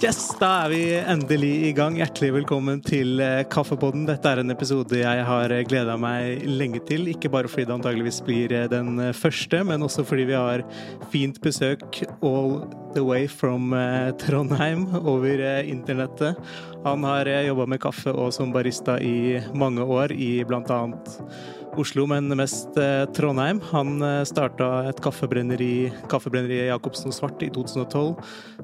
Yes, da er vi endelig i gang. Hjertelig velkommen til eh, Kaffepodden. Dette er en episode jeg har eh, gleda meg lenge til. Ikke bare fordi det antageligvis blir eh, den første, men også fordi vi har fint besøk all the way from Trondheim over internettet. Han har jobba med kaffe og som barista i mange år i blant annet Oslo, men mest eh, Trondheim. Han eh, starta et kaffebrenneri, kaffebrenneriet Jacobsen og Svart i 2012,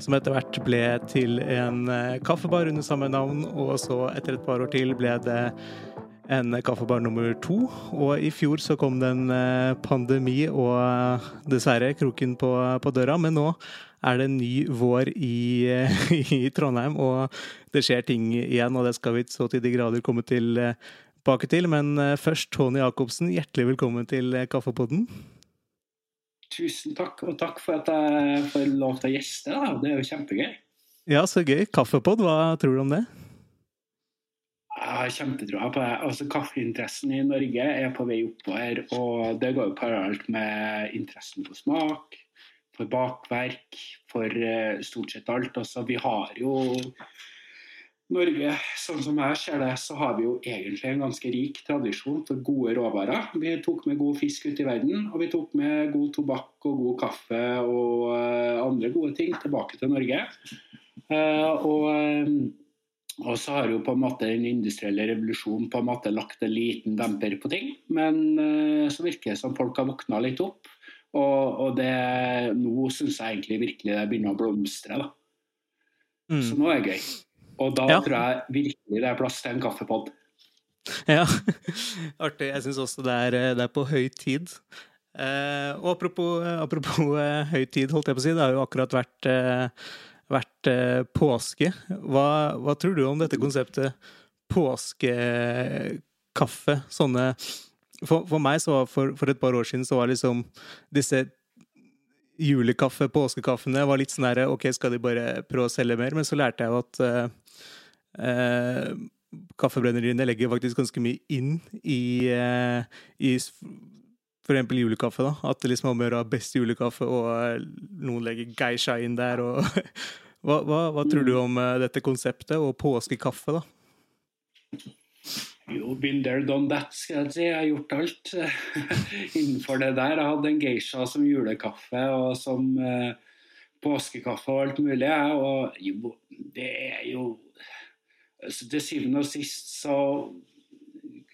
som etter hvert ble til en eh, kaffebar under samme navn, og så etter et par år til ble det en kaffebar nummer to. Og i fjor så kom det en pandemi og dessverre kroken på, på døra, men nå er det en ny vår i, i, Trondheim, og det skjer ting igjen. Og det skal vi så til de grader komme til tilbake til. Men eh, først, Tony Jacobsen, hjertelig velkommen til eh, Kaffepodden. Tusen takk, og takk for at jeg får lov til å gjeste. Da. Det er jo kjempegøy. Ja, så gøy. Kaffepod, hva tror du om det? Jeg har kjempetroa på det. Altså, Kaffeinteressen i Norge er på vei oppover. Og det går jo parallelt med interessen for smak, for bakverk, for uh, stort sett alt. Altså, vi har jo Norge, sånn som jeg ser det, så har vi jo egentlig en ganske rik tradisjon for gode råvarer. Vi tok med god fisk ut i verden, og vi tok med god tobakk og god kaffe og uh, andre gode ting tilbake til Norge. Uh, og, uh, og, så har jo på en måte den industrielle revolusjonen på en måte lagt en liten demper på ting. Men så virker det som folk har våkna litt opp, og, og det, nå syns jeg egentlig virkelig det begynner å blomstre. da. Mm. Så nå er det gøy. Og da ja. tror jeg virkelig det er plass til en kaffepod. Ja, artig. Jeg syns også det er, det er, på høy tid. Eh, og apropos, apropos eh, høy tid, holdt jeg på å si, det har jo akkurat vært, eh, vært eh, påske. Hva, hva, tror du om dette konseptet påskekaffe? Sånne for, for meg, så for, for, et par år siden, så var liksom disse julekaffe, påskekaffene, var litt sånn herre OK, skal de bare prøve å selge mer? Men så lærte jeg jo at uh, eh, kaffebrenneriene legger faktisk ganske mye inn i, eh, i f.eks. julekaffe. da, At det liksom har med best julekaffe, og eh, noen legger geisha inn der. og hva, hva, hva, tror du om uh, dette konseptet og påskekaffe, da? Jo, been there, done that, skal jeg si. Jeg har gjort alt innenfor det der. Jeg hadde en geisha som julekaffe og som eh, påskekaffe og alt mulig. Og jo, det er jo altså, til syvende og sist så,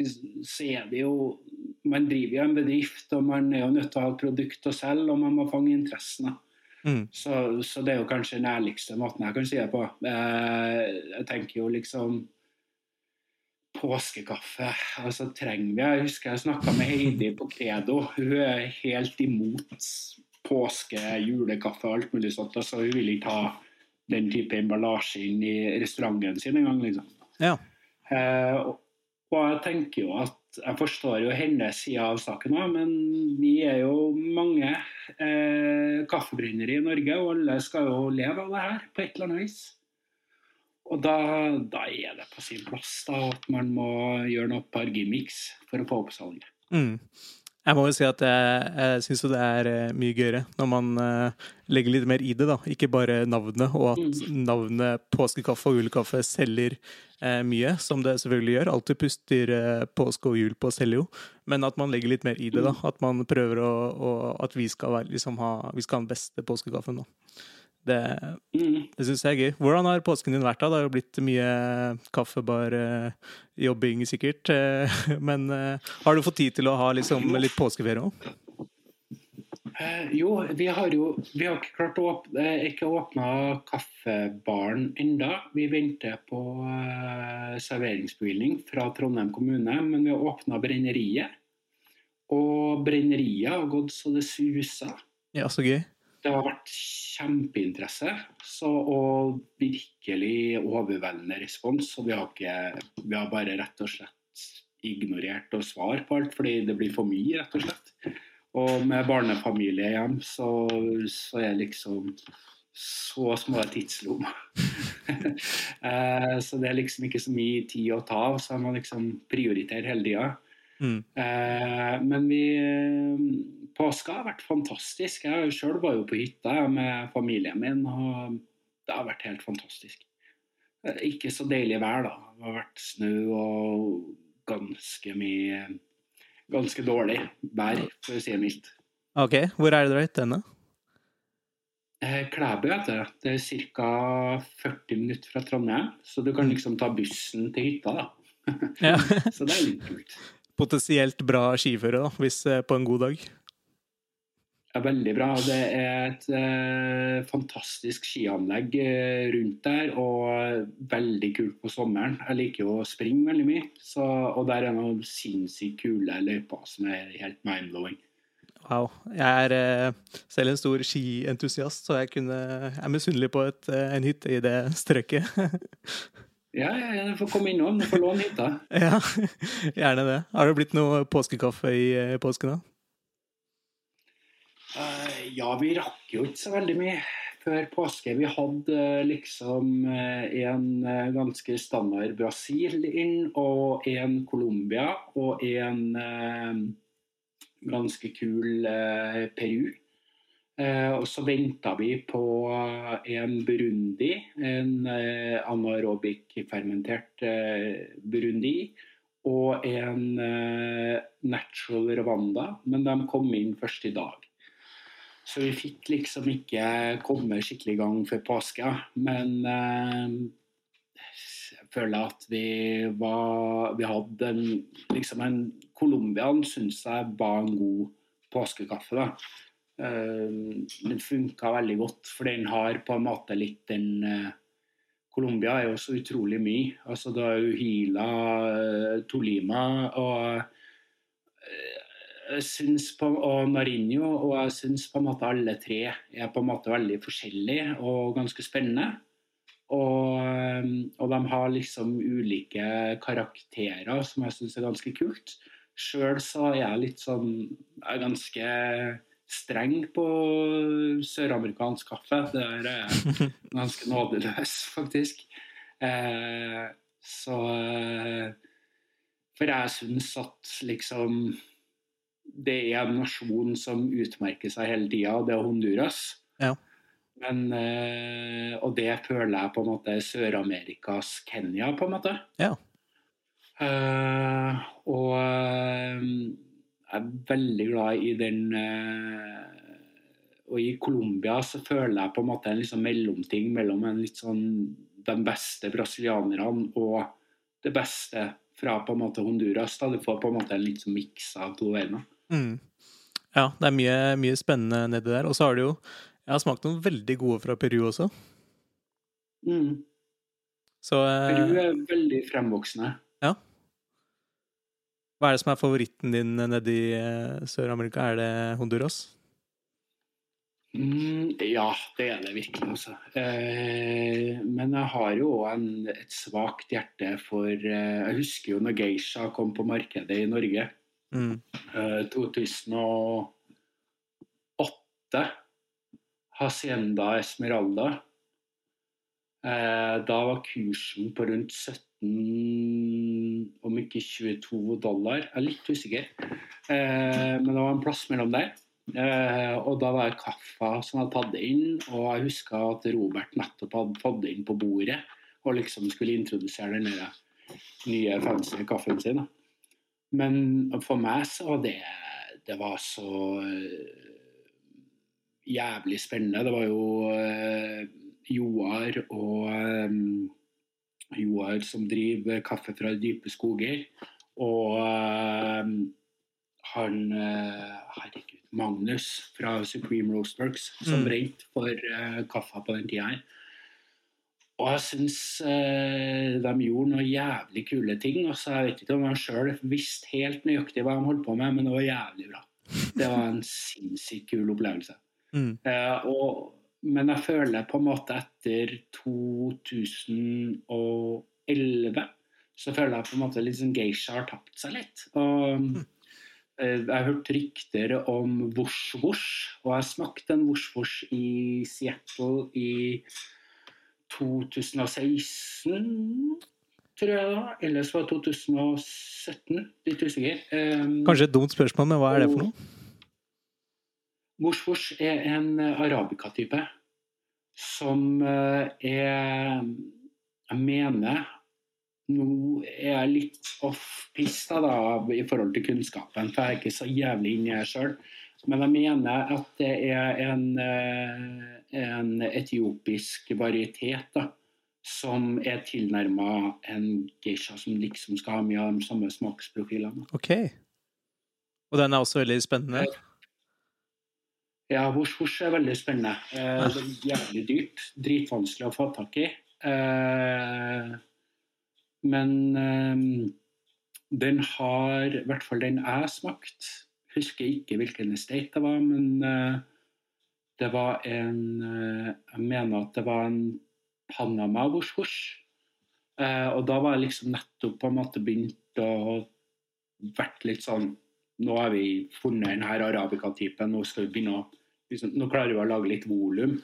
så er det jo Man driver jo en bedrift, og man er jo nødt til å ha et produkt å selge, og man må fange interessen. Mm. Så, så, det er jo kanskje den ærligste måten jeg kan si det på. Eh, jeg tenker jo liksom Påskekaffe, altså trenger vi Jeg husker jeg snakka med Heidi på Credo. Hun er helt imot påske, julekaffe og alt mulig sånt. Altså, hun vil ikke ha den type emballasje inn i restauranten sin en gang. liksom. Ja. Eh, og, og, jeg tenker jo at jeg forstår jo hennes side av saken òg, men vi er jo mange eh, kaffebrennere i Norge, og alle skal jo leve av det her på et eller annet vis. Og da, da er det på sin plass da, at man må gjøre noe par gimmicks for å få opp salget. Mm. Jeg må jo si at jeg, jeg syns det er eh, mye gøyere når man uh, legger litt mer i det. da, Ikke bare navnet, og at mm. navnet påskekaffe og julekaffe selger uh, mye, som det selvfølgelig gjør. Alltid puster uh, påske og jul på å selge jo, men at man legger litt mer i det. da, mm. At man prøver å, å At vi skal, være, liksom, ha, vi skal ha den beste påskekaffen. da. Det, mm. det syns jeg er gøy. Hvordan har påsken din vært? da? Det har jo blitt mye kaffebarjobbing, sikkert. Men eh, har du fått tid til å ha liksom, litt påskeferie òg? Eh, jo, vi har jo vi har ikke klart å åpne, ikke åpna kaffebaren enda. Vi venter på uh, serveringsbevilgning fra Trondheim kommune, men vi har åpna brenneriet. Og brenneriet har gått så det suser. Ja, så gøy det har vært kjempeinteresse så, og virkelig overveldende respons. Og vi har, ikke, vi har bare rett og slett ignorert å svare på alt, fordi det blir for mye, rett og slett. Og med barnefamilie hjem, så, så er liksom så små tidsrom. Eh, så det er liksom ikke så mye tid å ta av, så jeg må liksom prioritere hele tida. Mm. Eh, men vi påska har vært fantastisk. Jeg sjøl var jo på hytta med familien min. og det har vært helt fantastisk. Eh, Ikke så deilig vær, da. Det har vært snø og ganske mye Ganske dårlig vær, for å si det mildt. Ok, hvor er det dere har hytte henne? Eh, Klæbu heter det. Det er ca. 40 minutter fra Trondheim, så du kan liksom ta bussen til hytta, da. Ja. Så det er litt kult. Potensielt bra skiføre, da, hvis eh, på en god dag. Ja, veldig bra. Det er et eh, fantastisk skianlegg eh, rundt der, og veldig kult på sommeren. Jeg liker jo å springe veldig mye, så, og der er noen sinnssykt kule løyper som er helt mind-blowing. Wow. Jeg er eh, selv en stor skientusiast, så jeg kunne, jeg er misunnelig på et, eh, en hytte i det strøket. Ja, ja, du får komme innom. Du får låne hytta. ja, gjerne det. Har det blitt noe påskekaffe i eh, påsken, da? Uh, ja, vi rakk jo ikke så veldig mye før påske. Vi hadde eh, liksom en ganske standard Brasil inn, og en Colombia, og en uh, ganske kul uh, Peru. Eh, og så venta vi på en Burundi, en eh, anaerobic fermentert eh, Burundi, og en natural Rwanda, men de kom inn først i dag. Så vi fikk liksom ikke komme skikkelig i gang før påske. Men jeg føler at vi var Vi hadde en, liksom en Colombian syns jeg var en god påskekaffe. da. Eh, den funka veldig godt, for den har på en måte litt den eh, Colombia er jo så utrolig mye. Altså, er jo Hila, eh, Tolima og syns på, og Narinho, og jeg syns på en måte alle tre er på en måte veldig forskjellige og ganske spennende. Og, og de har liksom ulike karakterer som jeg syns er ganske kult. Sjøl så er jeg litt sånn Jeg er ganske streng på søramerikansk kaffe. Der er jeg ganske nådeløs, faktisk. Eh, så eh, For jeg syns at liksom det er en nasjon som utmerker seg hele tida, det er Honduras. Ja. Men, eh, og det føler jeg på en måte er Sør-Amerikas Kenya, på en måte. Ja. Eh, og eh, er veldig glad i den eh, Og i Colombia så føler jeg på en måte en liksom mellomting mellom en litt sånn de beste brasilianerne og det beste fra på en måte Honduras. Da. Du får på en måte en litt sånn miks av to verdener. Mm. Ja, det er mye, mye spennende nedi der. Og så har du jo Jeg har smakt noen veldig gode fra Peru også. Mm. Så eh, Peru er veldig fremvoksende. Hva er det som er favoritten din nedi eh, Sør-Amerika? Er det Honduras? Mm, ja, det er det virkelig, Også. Eh, men jeg har jo òg et svakt hjerte for eh, Jeg husker jo når Geisha kom på markedet i Norge. Mm. Eh, 2008. Hacienda Esmeralda. Eh, da var kursen på rundt 17, om ikke 22 dollar. Jeg er litt usikker. Eh, men det var en plass mellom der. Eh, og da var det kaffa som hadde tatt det inn, og jeg huska at Robert nettopp hadde fått det inn på bordet og liksom skulle introdusere den nye fancy kaffen sin. Men for meg så var det Det var så eh, jævlig spennende. Det var jo eh, Joar og eh, Joar som driver Kaffe fra dype skoger. Og eh, han eh, Herregud, Magnus fra Supreme Roastworks, som Mm. brente for eh, kaffa på den tida her. Og jeg syns de gjorde noen jævlig kule ting. Og Jeg vet ikke om de sjøl visste helt nøyaktig hva de holdt på med, men det var jævlig bra. Det var en sinnssykt kul opplevelse. Mm. Uh, og, men jeg føler på en måte etter 2011 så føler jeg på en måte liksom Geisha har tapt seg litt. Og eh, jeg har hørt rykter om Vosh Vosh, og jeg smakte en Vosh Vosh i Seattle i 2016, tror jeg da. Eller så var det 2017, litt usikker. Um, Kanskje et dumt spørsmål, men hva er det for noe? Vosh er en arabikatype, arabica-type. som eh, er Jeg mener Nå er jeg litt da, i forhold til kunnskapen, for jeg er ikke så jævlig inni her sjøl. Men jeg mener at det er en, eh, en etiopisk varietet da, som er tilnærma en geisha som liksom skal ha mye av de samme smaksprofilene. Ok. Og den er også veldig spennende? Ja, Vosh Vosh er veldig spennende. Eh, det er jævlig dyrt. Dritvanskelig å få tak i. Eh, men eh, den har, i hvert fall den jeg smakt Husker ikke hvilken estate det var, men eh, det var en eh, Jeg mener at det var en Panama Vosh Vosh. Eh, og da var jeg liksom nettopp på en måte begynt å vært litt sånn Nå har vi funnet denne arabica-typen, nå skal vi begynne å liksom, Nå klarer vi å lage litt volum.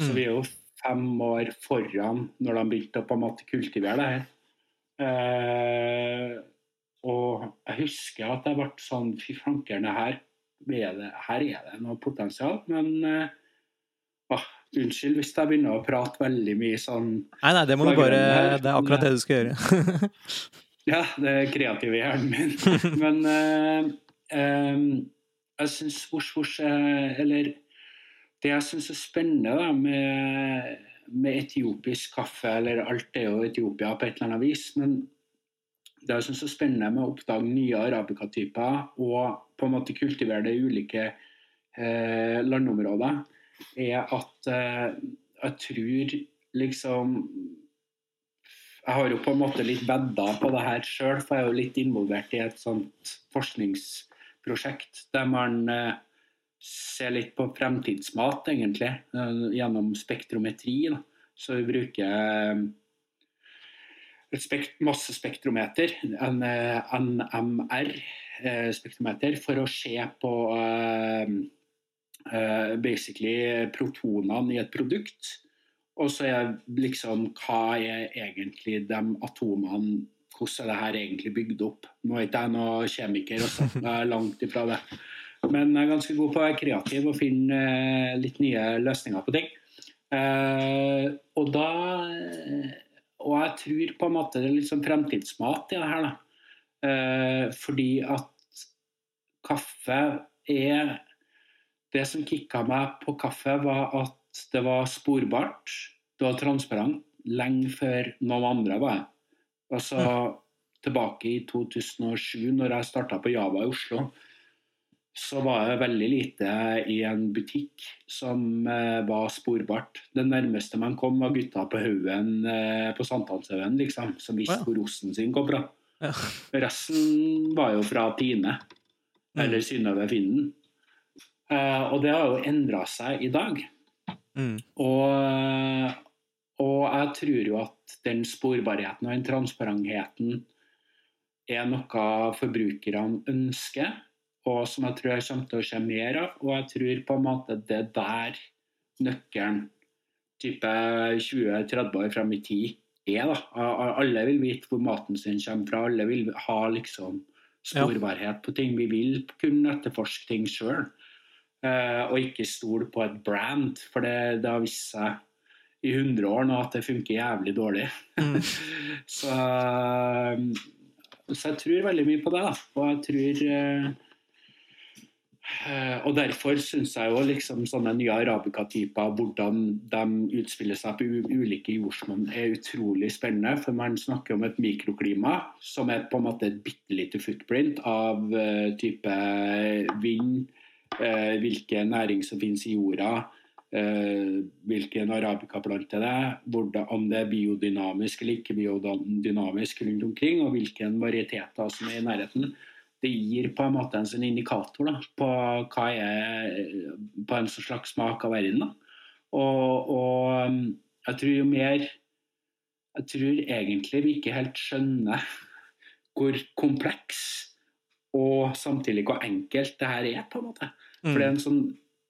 Så Mm. vi er jo fem år foran når de begynte å på en måte kultivere det her. Eh, og jeg husker at jeg ble sånn Fy fankeren, her, er det, her er det noe potensial. Men eh, åh, unnskyld hvis jeg begynner å prate veldig mye sånn Nei, nei, det må du bare her. Det er akkurat det du skal gjøre. Ja, det er kreative hjernen min. Men eh, eh, jeg syns er Eller det jeg syns er spennende da, med, med etiopisk kaffe, eller alt er jo Etiopia på et eller annet vis, men det jeg syns er spennende med å oppdage nye arabica-typer og på en måte kultivere det i ulike eh, landområder, er at eh, jeg tror liksom jeg har jo på en måte litt vedda på det her sjøl, for jeg er jo litt involvert i et sånt forskningsprosjekt der man eh, ser litt på fremtidsmat, egentlig, eh, gjennom spektrometri. Da. Så vi bruker eh, spekt spektrometer, en eh, NMR-spektrometer, for å se på eh, basically protonene i et produkt. Og så er liksom hva er egentlig de atomene Hvordan er det her egentlig bygd opp? Nå er ikke jeg noen kjemiker, også. jeg er langt ifra det. Men jeg er ganske god på å være kreativ og finne eh, litt nye løsninger på ting. Eh, og da Og jeg tror på en måte det er litt sånn fremtidsmat i det her, da. Eh, fordi at kaffe er Det som kicka meg på kaffe, var at det var sporbart, det var transparent, lenge før noen andre var det. Altså tilbake i 2007, når jeg starta på Java i Oslo, så var jeg veldig lite i en butikk som eh, var sporbart. Det nærmeste man kom, var gutta på haugen eh, på Sankthanshaugen, liksom, som visste hvor osten sin kom fra. Ja. Resten var jo fra Tine eller Synnøve Finden. Eh, og det har jo endra seg i dag. Mm. Og, og jeg tror jo at den sporbarheten og den transparentheten er noe forbrukerne ønsker, og som jeg tror jeg kommer til å se mer av. Og jeg tror på en måte det er der nøkkelen type 20-30 år frem i tid er. da. Alle vil vite hvor maten sin kommer fra, alle vil ha liksom sporbarhet på ting. Vi vil kunne etterforske ting sjøl. Eh, og ikke stole på et brand, for det, det har vist seg i 100 år nå at det funker jævlig dårlig. Mm. så, så jeg tror veldig mye på det, da. Og jeg tror eh, Og derfor syns jeg jo liksom sånne nye arabica-typer, hvordan de utspiller seg på ulike jordsmonn, er utrolig spennende. For man snakker om et mikroklima som er på en måte et bitte lite footprint av uh, type vind, uh, hvilke næring som finnes i jorda, hvilken arabica-plante det er, hvordan, om det er biodynamisk eller ikke biodynamisk rundt omkring, og hvilke varieteter som er i nærheten. Det gir på en måte en sånn indikator da, på hva er på en sånn slags smak av verden. Da. Og, og jeg tror jo mer Jeg tror egentlig vi ikke helt skjønner hvor kompleks og samtidig hvor enkelt det her er, på en måte. For det er en sånn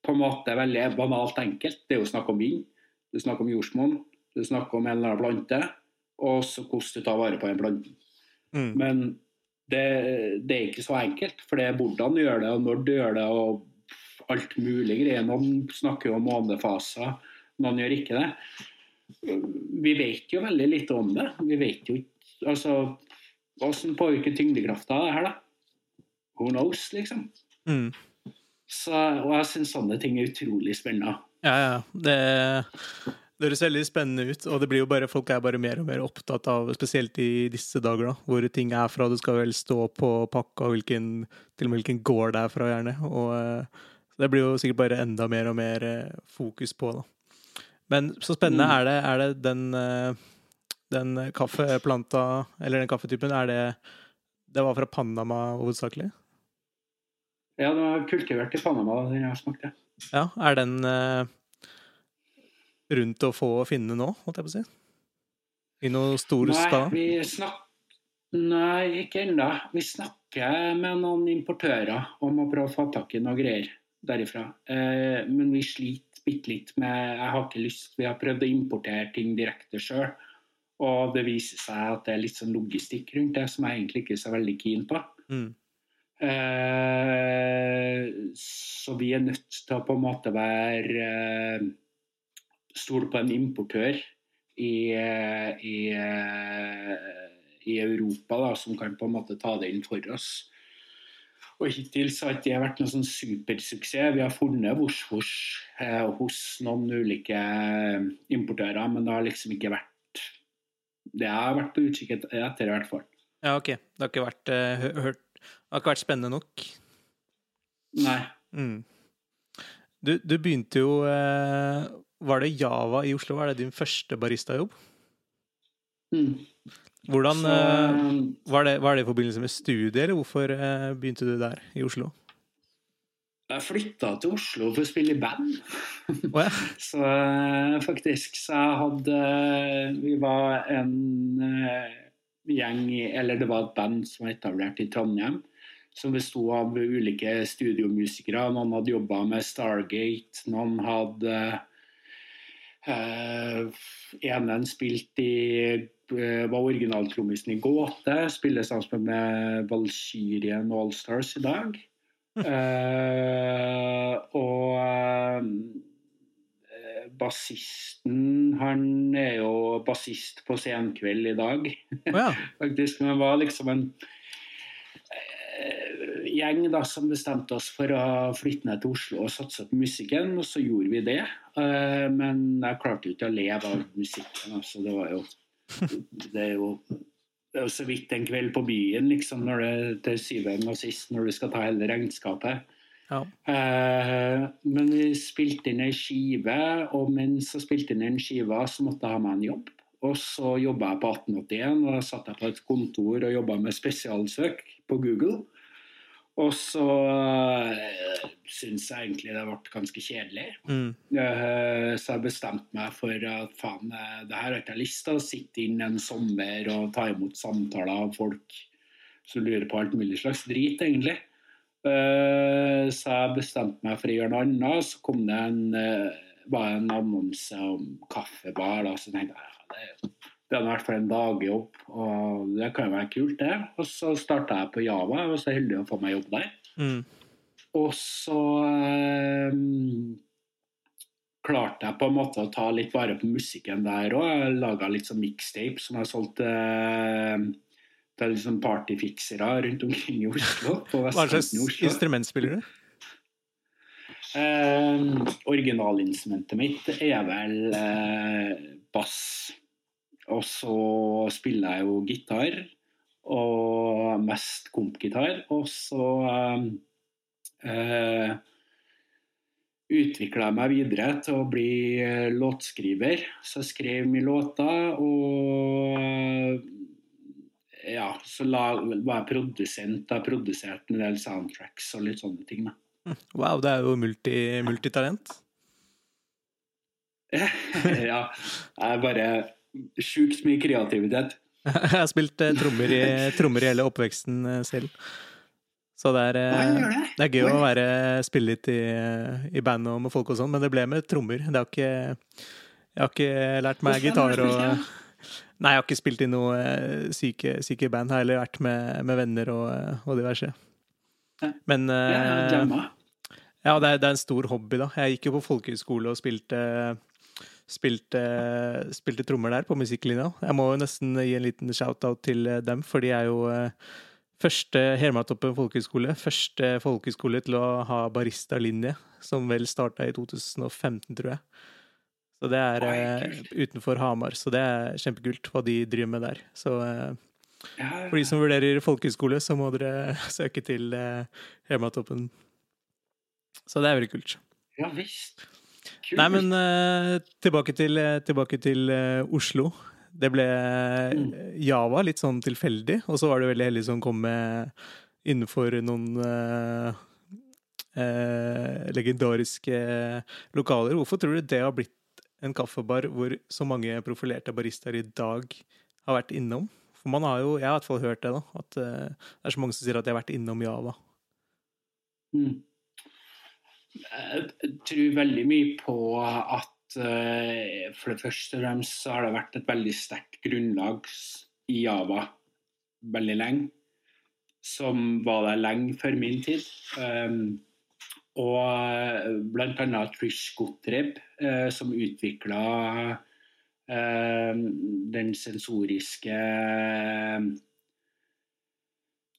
på en måte veldig banalt enkelt. Det er jo snakk om vind, det er snakk om jordsmonn, det er snakk om en eller annen plante, og så hvordan du tar vare på en plante. Mm. Men det, det er ikke så enkelt, for det er hvordan du gjør det, og når du gjør det, og alt mulig greier. Noen snakker jo om månefaser, noen gjør ikke det. Vi vet jo veldig lite om det. Vi vet jo ikke altså, Hvordan påvirker tyngdekrafta det her, da? Who knows, liksom. Mm. Så, og jeg syns sånne ting er utrolig spennende. Ja, ja. Det, det høres veldig spennende ut, og det blir jo bare, folk er bare mer og mer opptatt av, spesielt i disse dager, da, hvor ting er fra. Du skal vel stå på pakka, og hvilken, til og med hvilken gård det er fra, gjerne. Og så det blir jo sikkert bare enda mer og mer eh, fokus på, da. Men så spennende. Mm. Er, det, er det den, eh, den kaffeplanta, eller den kaffetypen, er det Det var fra Panama hovedsakelig? Ja, det var kultivert i Panama, den jeg har smakt, ja. Er den eh, rundt å få finne nå, holdt jeg på å si? I noe stor skala? Nei, snak... Nei, ikke ennå. Vi snakker med noen importører om å prøve å få tak i noe greier derifra. Eh, men vi sliter bitte litt med Jeg har ikke lyst Vi har prøvd å importere ting direkte sjøl. Og det viser seg at det er litt sånn logistikk rundt det som jeg egentlig ikke er så veldig keen på. Mm. Eh, så vi er nødt til å på en måte være eh, Stole på en importør i, eh, i, i Europa da, som kan på en måte ta det inn for oss. Og Hittil så har det vært noen sånn supersuksess. Vi har funnet Vosh-Vosh eh, hos noen ulike importører, men det har liksom ikke vært Det har vært på utkikk etter, i hvert fall. Ja, OK. Det har ikke vært, uh, hørt, det har ikke vært spennende nok. Nei. Mm. Du, du begynte jo eh, Var det Java i Oslo? Var det din første baristajobb? Mm. Hvordan Så, eh, var, det, var det i forbindelse med studiet, eller hvorfor eh, begynte du der i Oslo? Jeg flytta til Oslo for å spille i band. Oh, ja. Så faktisk Så jeg hadde Vi var en gjeng Eller det var et band som var etablert i Trondheim. Som besto av ulike studiomusikere. Noen hadde jobba med Stargate. Noen hadde eh, Enen spilte i uh, var originaltrommisen i Gåte. Spiller sammen med Valkyrien Allstars i dag. Uh, og bassisten Han er jo bassist på Senkveld i dag, oh, ja. faktisk. Men var liksom en uh, gjeng da som bestemte oss for å flytte ned til Oslo og satse på musikken, og så gjorde vi det. Uh, men jeg klarte jo ikke å leve av musikken. Altså, det var jo Det er jo det er jo så vidt en kveld på byen, liksom, når det, til syvende og sist, når du skal ta hele regnskapet. Ja. Eh, men vi spilte inn ei skive, og mens jeg spilte inn en skive, så måtte jeg ha meg en jobb. Og så jobba jeg på 1881, og da satt jeg på et kontor og jobba med spesialsøk på Google. Og så øh, syns jeg egentlig det ble ganske kjedelig. Mm. Uh, så jeg bestemte meg for at faen, eh, det her har ikke jeg lyst til. Å sitte inn en sommer og ta imot samtaler av folk som lurer på alt mulig slags drit, egentlig. Eh, så jeg bestemte meg for å gjøre noe annet. Så kom det en, bare en annonse om kaffebar. Da, så tenkte jeg ja, det, er- det er i hvert fall en dagjobb, og det kan jo være kult, det. Og så starta jeg på Java, og så heldig å få meg jobb der. Mm. Og så eh, klarte jeg på en måte å ta litt vare på musikken der òg. Jeg laga litt sånn mixtape som jeg solgte eh, til liksom partyfiksere rundt omkring i Oslo. Hva slags instrument spiller du? Eh, originalinstrumentet mitt er vel eh, bass. Og så spiller jeg jo gitar, og mest kompgitar. Og så eh, eh, utvikla jeg meg videre til å bli eh, låtskriver. Så jeg skrev mye låter, og eh, ja, så la, var jeg produsent. Jeg produserte en del soundtracks og litt sånne ting. da. Wow, det er jo multi, multitalent. ja, jeg er bare sjukt mye kreativitet. Jeg har spilt eh, trommer, i, trommer i hele oppveksten eh, selv. Så det er, eh, det. det er gøy å være, spille litt i, i band og med folk og sånn, men det ble med trommer. Det har ikke, jeg har ikke lært meg gitar og? Nei, jeg har ikke spilt i noe eh, syke, syke band. Jeg har heller vært med, med venner og, eh, og diverse. Men uh, Ja, det er, det er en stor hobby, da. Jeg gikk jo på folkehøyskole og spilte spilte, spilte trommer der på musikklinja. Jeg må jo nesten gi en liten shout-out til dem, for de er jo første Hermatoppen folkehøgskole. Første folkehøgskole til å ha barista-linje, som vel starta i 2015, tror jeg. Så det er Oi, utenfor Hamar, så det er kjempekult hva de driver med der. Så for de som vurderer folkehøyskole, så må dere søke til eh, Hematoppen. Så det er veldig kult. Ja visst. Kult. Nei, men uh, tilbake til, eh, tilbake til uh, Oslo. Det ble mm. Java litt sånn tilfeldig, og så var det veldig heldig som kom med innenfor noen uh, legendariske lokaler. Hvorfor tror du det har blitt en kaffebar hvor så mange profilerte barister i dag har vært innom? For man har jo, jeg har i hvert fall hørt det, da, at uh, det er så mange som sier at de har vært innom Java. Mm. Jeg tror veldig mye på at uh, for det første og fremst så har det vært et veldig sterkt grunnlag i Java veldig lenge. Som var der lenge før min tid. Um, og eh, bl.a. Trish Gotreb, uh, som utvikla Eh, den sensoriske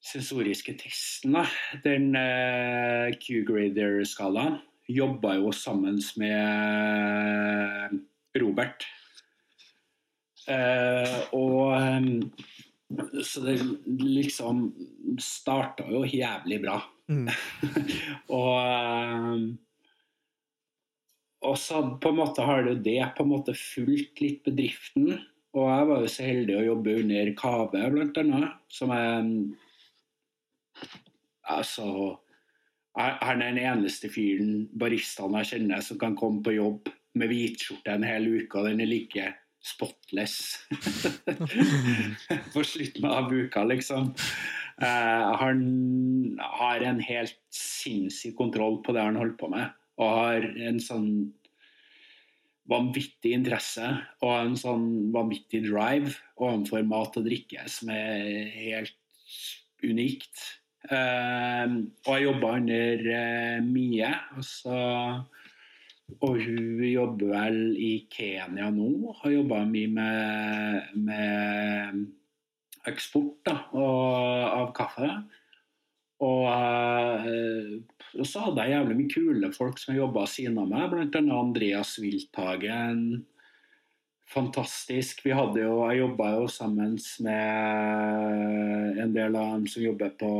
sensoriske testen, da. den uh, Q-grader-skalaen, jobba jo sammen med Robert. Uh, og Så det liksom starta jo jævlig bra. Mm. og og så på en måte har det, det på en måte fulgt litt bedriften. Og jeg var jo så heldig å jobbe under Kave, annet, som er Altså Han er den eneste fyren, baristaen jeg kjenner, som kan komme på jobb med hvitskjorte en hel uke, og den er like spotless på slutten av uka, liksom. Uh, han har en helt sinnssyk kontroll på det han holder på med og har en sånn vanvittig interesse og en sånn vanvittig drive overfor mat og drikke som er helt unikt. Uh, og jeg jobba under uh, Mie, altså, og hun jobber vel i Kenya nå. Har jobba mye med, med eksport da, og, av kaffe. Og, uh, og, så hadde jeg jævlig mye kule folk som jobba siden av meg, bl.a. Andreas Wilthagen. Fantastisk. Vi hadde jo, jeg jobba jo sammen med en del av dem som jobber på,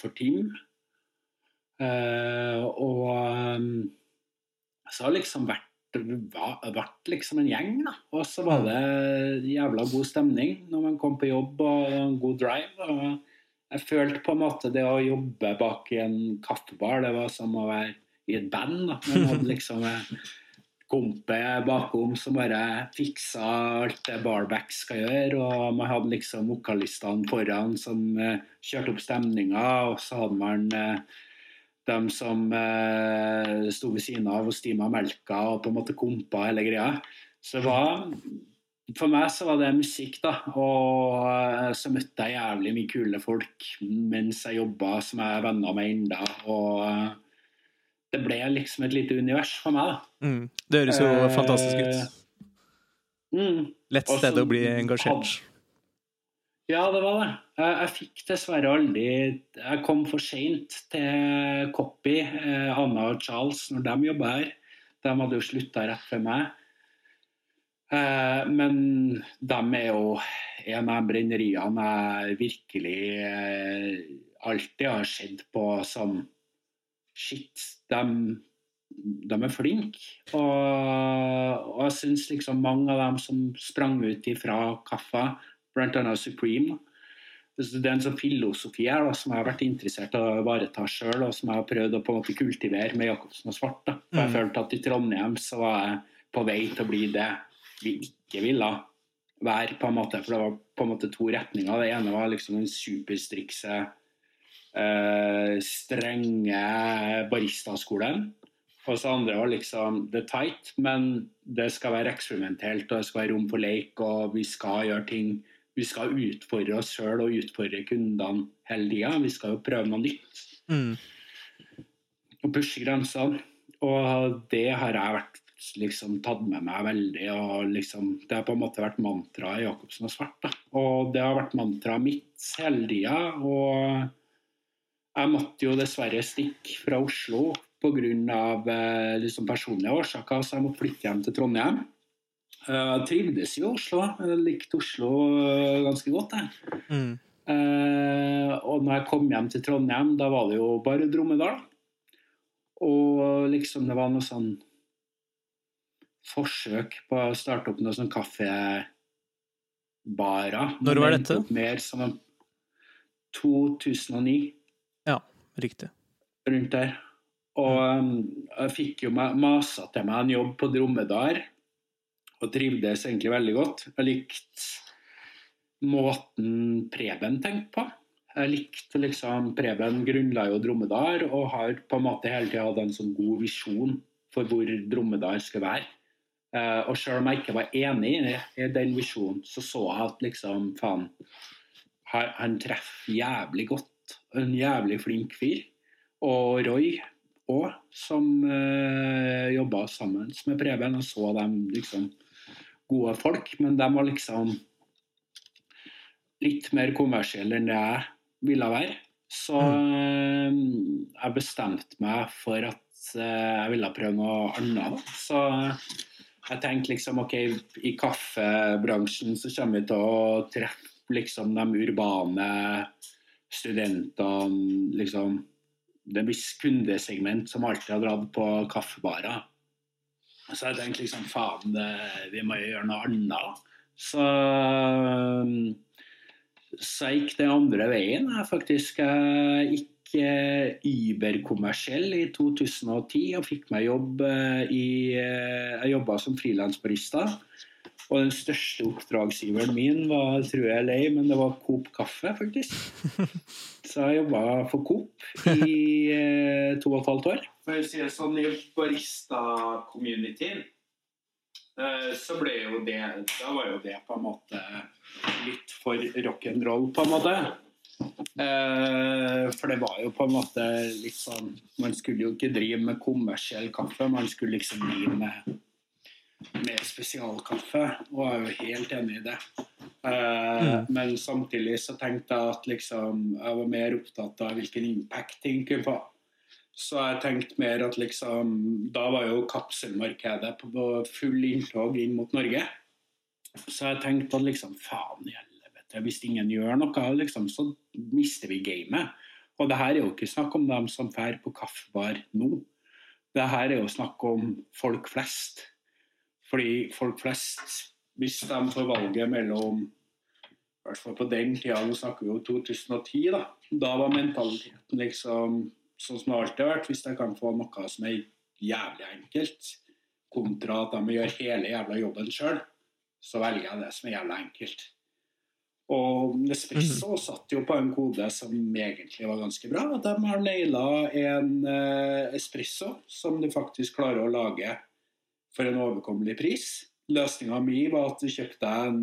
for Team. Uh, og um, så har liksom vært vært liksom en gjeng, da. Og så var det jævla god stemning når man kom på jobb og god drive. og jeg følte på en måte det å jobbe bak i en kaffebar, det var som å være i et band. da. Man hadde liksom kompe bakom som bare fiksa alt det barbacks skal gjøre. Og man hadde liksom vokalistene foran som uh, kjørte opp stemninga, og så hadde man uh, dem som uh, sto ved siden av og stima melka og på en måte kompa hele greia. Så det var for meg så var det musikk, da. Og eh, så møtte jeg jævlig mye kule folk mens jeg jobba, som jeg er venner med ennå. Og eh, det ble liksom et lite univers for meg, da. Mm. Det høres jo eh, fantastisk ut. Mm. Lett sted å bli engasjert. Ja, det var det. Jeg, jeg fikk dessverre aldri Jeg kom for seint til Copy, eh, Anna og Charles, når de jobba her. De hadde jo slutta rett før meg. Eh, men de er jo en av brenneriene jeg virkelig eh, alltid har sett på som Shit, de, de er flinke. Og, og jeg syns liksom mange av dem som sprang ut ifra kaffa, bl.a. Supreme det er en sånn filosofi her da, som jeg har vært interessert i å ivareta sjøl, og som jeg har prøvd å på en måte kultivere med Jacobsen og Svart. Da. For jeg mm. følte at i Trondheim så var jeg på vei til å bli det vi ikke ville være, på en måte. For det var på en måte to retninger. Det ene var liksom den superstrikse, uh, strenge baristaskolen. Og så andre var liksom the tight, men det skal være eksperimentelt, og det skal være rom for leik, og vi skal gjøre ting Vi skal utfordre oss sjøl og utfordre kundene hele tida. Vi skal jo prøve noe nytt. Mm. Og pushe grensene. Og det har jeg vært liksom tatt med meg veldig. og liksom, Det har på en måte vært mantraet i Jacobsen og Svart. Da. Og det har vært mantraet mitt hele tida. Og jeg måtte jo dessverre stikke fra Oslo pga. Eh, liksom personlige årsaker, så jeg måtte flytte hjem til Trondheim. Jeg trivdes i Oslo. Jeg likte Oslo eh, ganske godt. Jeg. Mm. Uh, og når jeg kom hjem til Trondheim, da var det jo bare Dromedal. Og liksom det var noe sånn forsøk på å starte opp noen sånn kaffebarer. Når var dette? Mer som 2009. Ja, riktig. Rundt der. Og um, jeg fikk jo masa til meg en jobb på Dromedar, og trivdes egentlig veldig godt. Jeg likte måten Preben tenkte på. Jeg likte liksom Preben grunnla jo Dromedar og har på en måte hele tida hatt en sånn god visjon for hvor Dromedar skal være. Uh, og selv om jeg ikke var enig i den visjonen, så så jeg at liksom, faen Han, han treffer jævlig godt. En jævlig flink fyr. Og Roy òg, som uh, eh, jobba sammen med Preben, og så dem liksom gode folk. Men de var liksom litt mer kommersielle enn det jeg ville være. Så uh, jeg bestemte meg for at uh, jeg ville prøve noe annet. Så jeg tenkte liksom OK, i kaffebransjen så kommer vi til å treffe liksom de urbane studentene, liksom det er visst kundesegment som alltid har dratt på kaffebarer. Så jeg tenkte liksom faen, vi må jo gjøre noe annet. Så, så jeg gikk den andre veien. Jeg faktisk gikk Uber-kommersiell i 2010 og fikk meg jobb eh, i Jeg jobba som frilansbarista. Og den største oppdragsgiveren min var, tror jeg er lei, men det var Coop Kaffe, faktisk. Så jeg jobba for Coop i eh, to og et halvt år. For å si det sånn, I barista-communityen eh, så ble jo det Da var jo det på en måte litt for rock'n'roll, på en måte. Eh, for det var jo på en måte litt sånn Man skulle jo ikke drive med kommersiell kaffe, man skulle liksom drive med med spesialkaffe, og jeg er jo helt enig i det. Eh, mm. Men samtidig så tenkte jeg at liksom, jeg var mer opptatt av hvilken impact ting kunne få. Så jeg tenkte mer at liksom Da var jo kapselmarkedet på full inntog inn mot Norge. Så jeg tenkte at liksom faen helvete, hvis ingen gjør noe, liksom, så mister vi gamet. Og det her er jo ikke snakk om dem som drar på kaffebar nå. Det her er jo snakk om folk flest fordi folk flest, hvis de får valget mellom i hvert fall på den tida, nå snakker vi om 2010, da. Da var mentaliteten liksom sånn som det alltid har vært. Hvis jeg kan få noe som er jævlig enkelt, kontra at de gjør hele jævla jobben sjøl, så velger jeg det som er jævla enkelt. Og Nespresso mm. satt jo på en kode som egentlig var ganske bra. De har naila en eh, espresso som de faktisk klarer å lage for en overkommelig pris. Løsninga mi var at du kjøpte en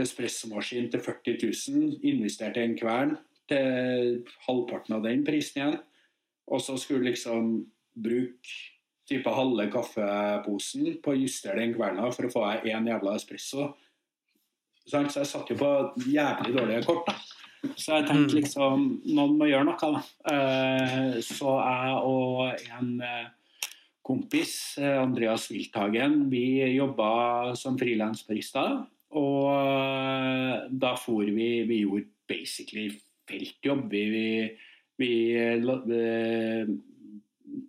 espressomaskin til 40 000, investerte i en kvern til halvparten av den prisen igjen, og så skulle du liksom bruke type halve kaffeposen på å justere den kverna for å få deg én jævla espresso. Så jeg satt jo på jævlig dårlige kort. da. Så jeg tenkte mm. liksom Noen må gjøre noe, da. Eh, så jeg og en eh, kompis, eh, Andreas Wilthagen, vi jobba som frilansbarister. Og da for vi Vi gjorde basically feltjobb. Vi, vi, vi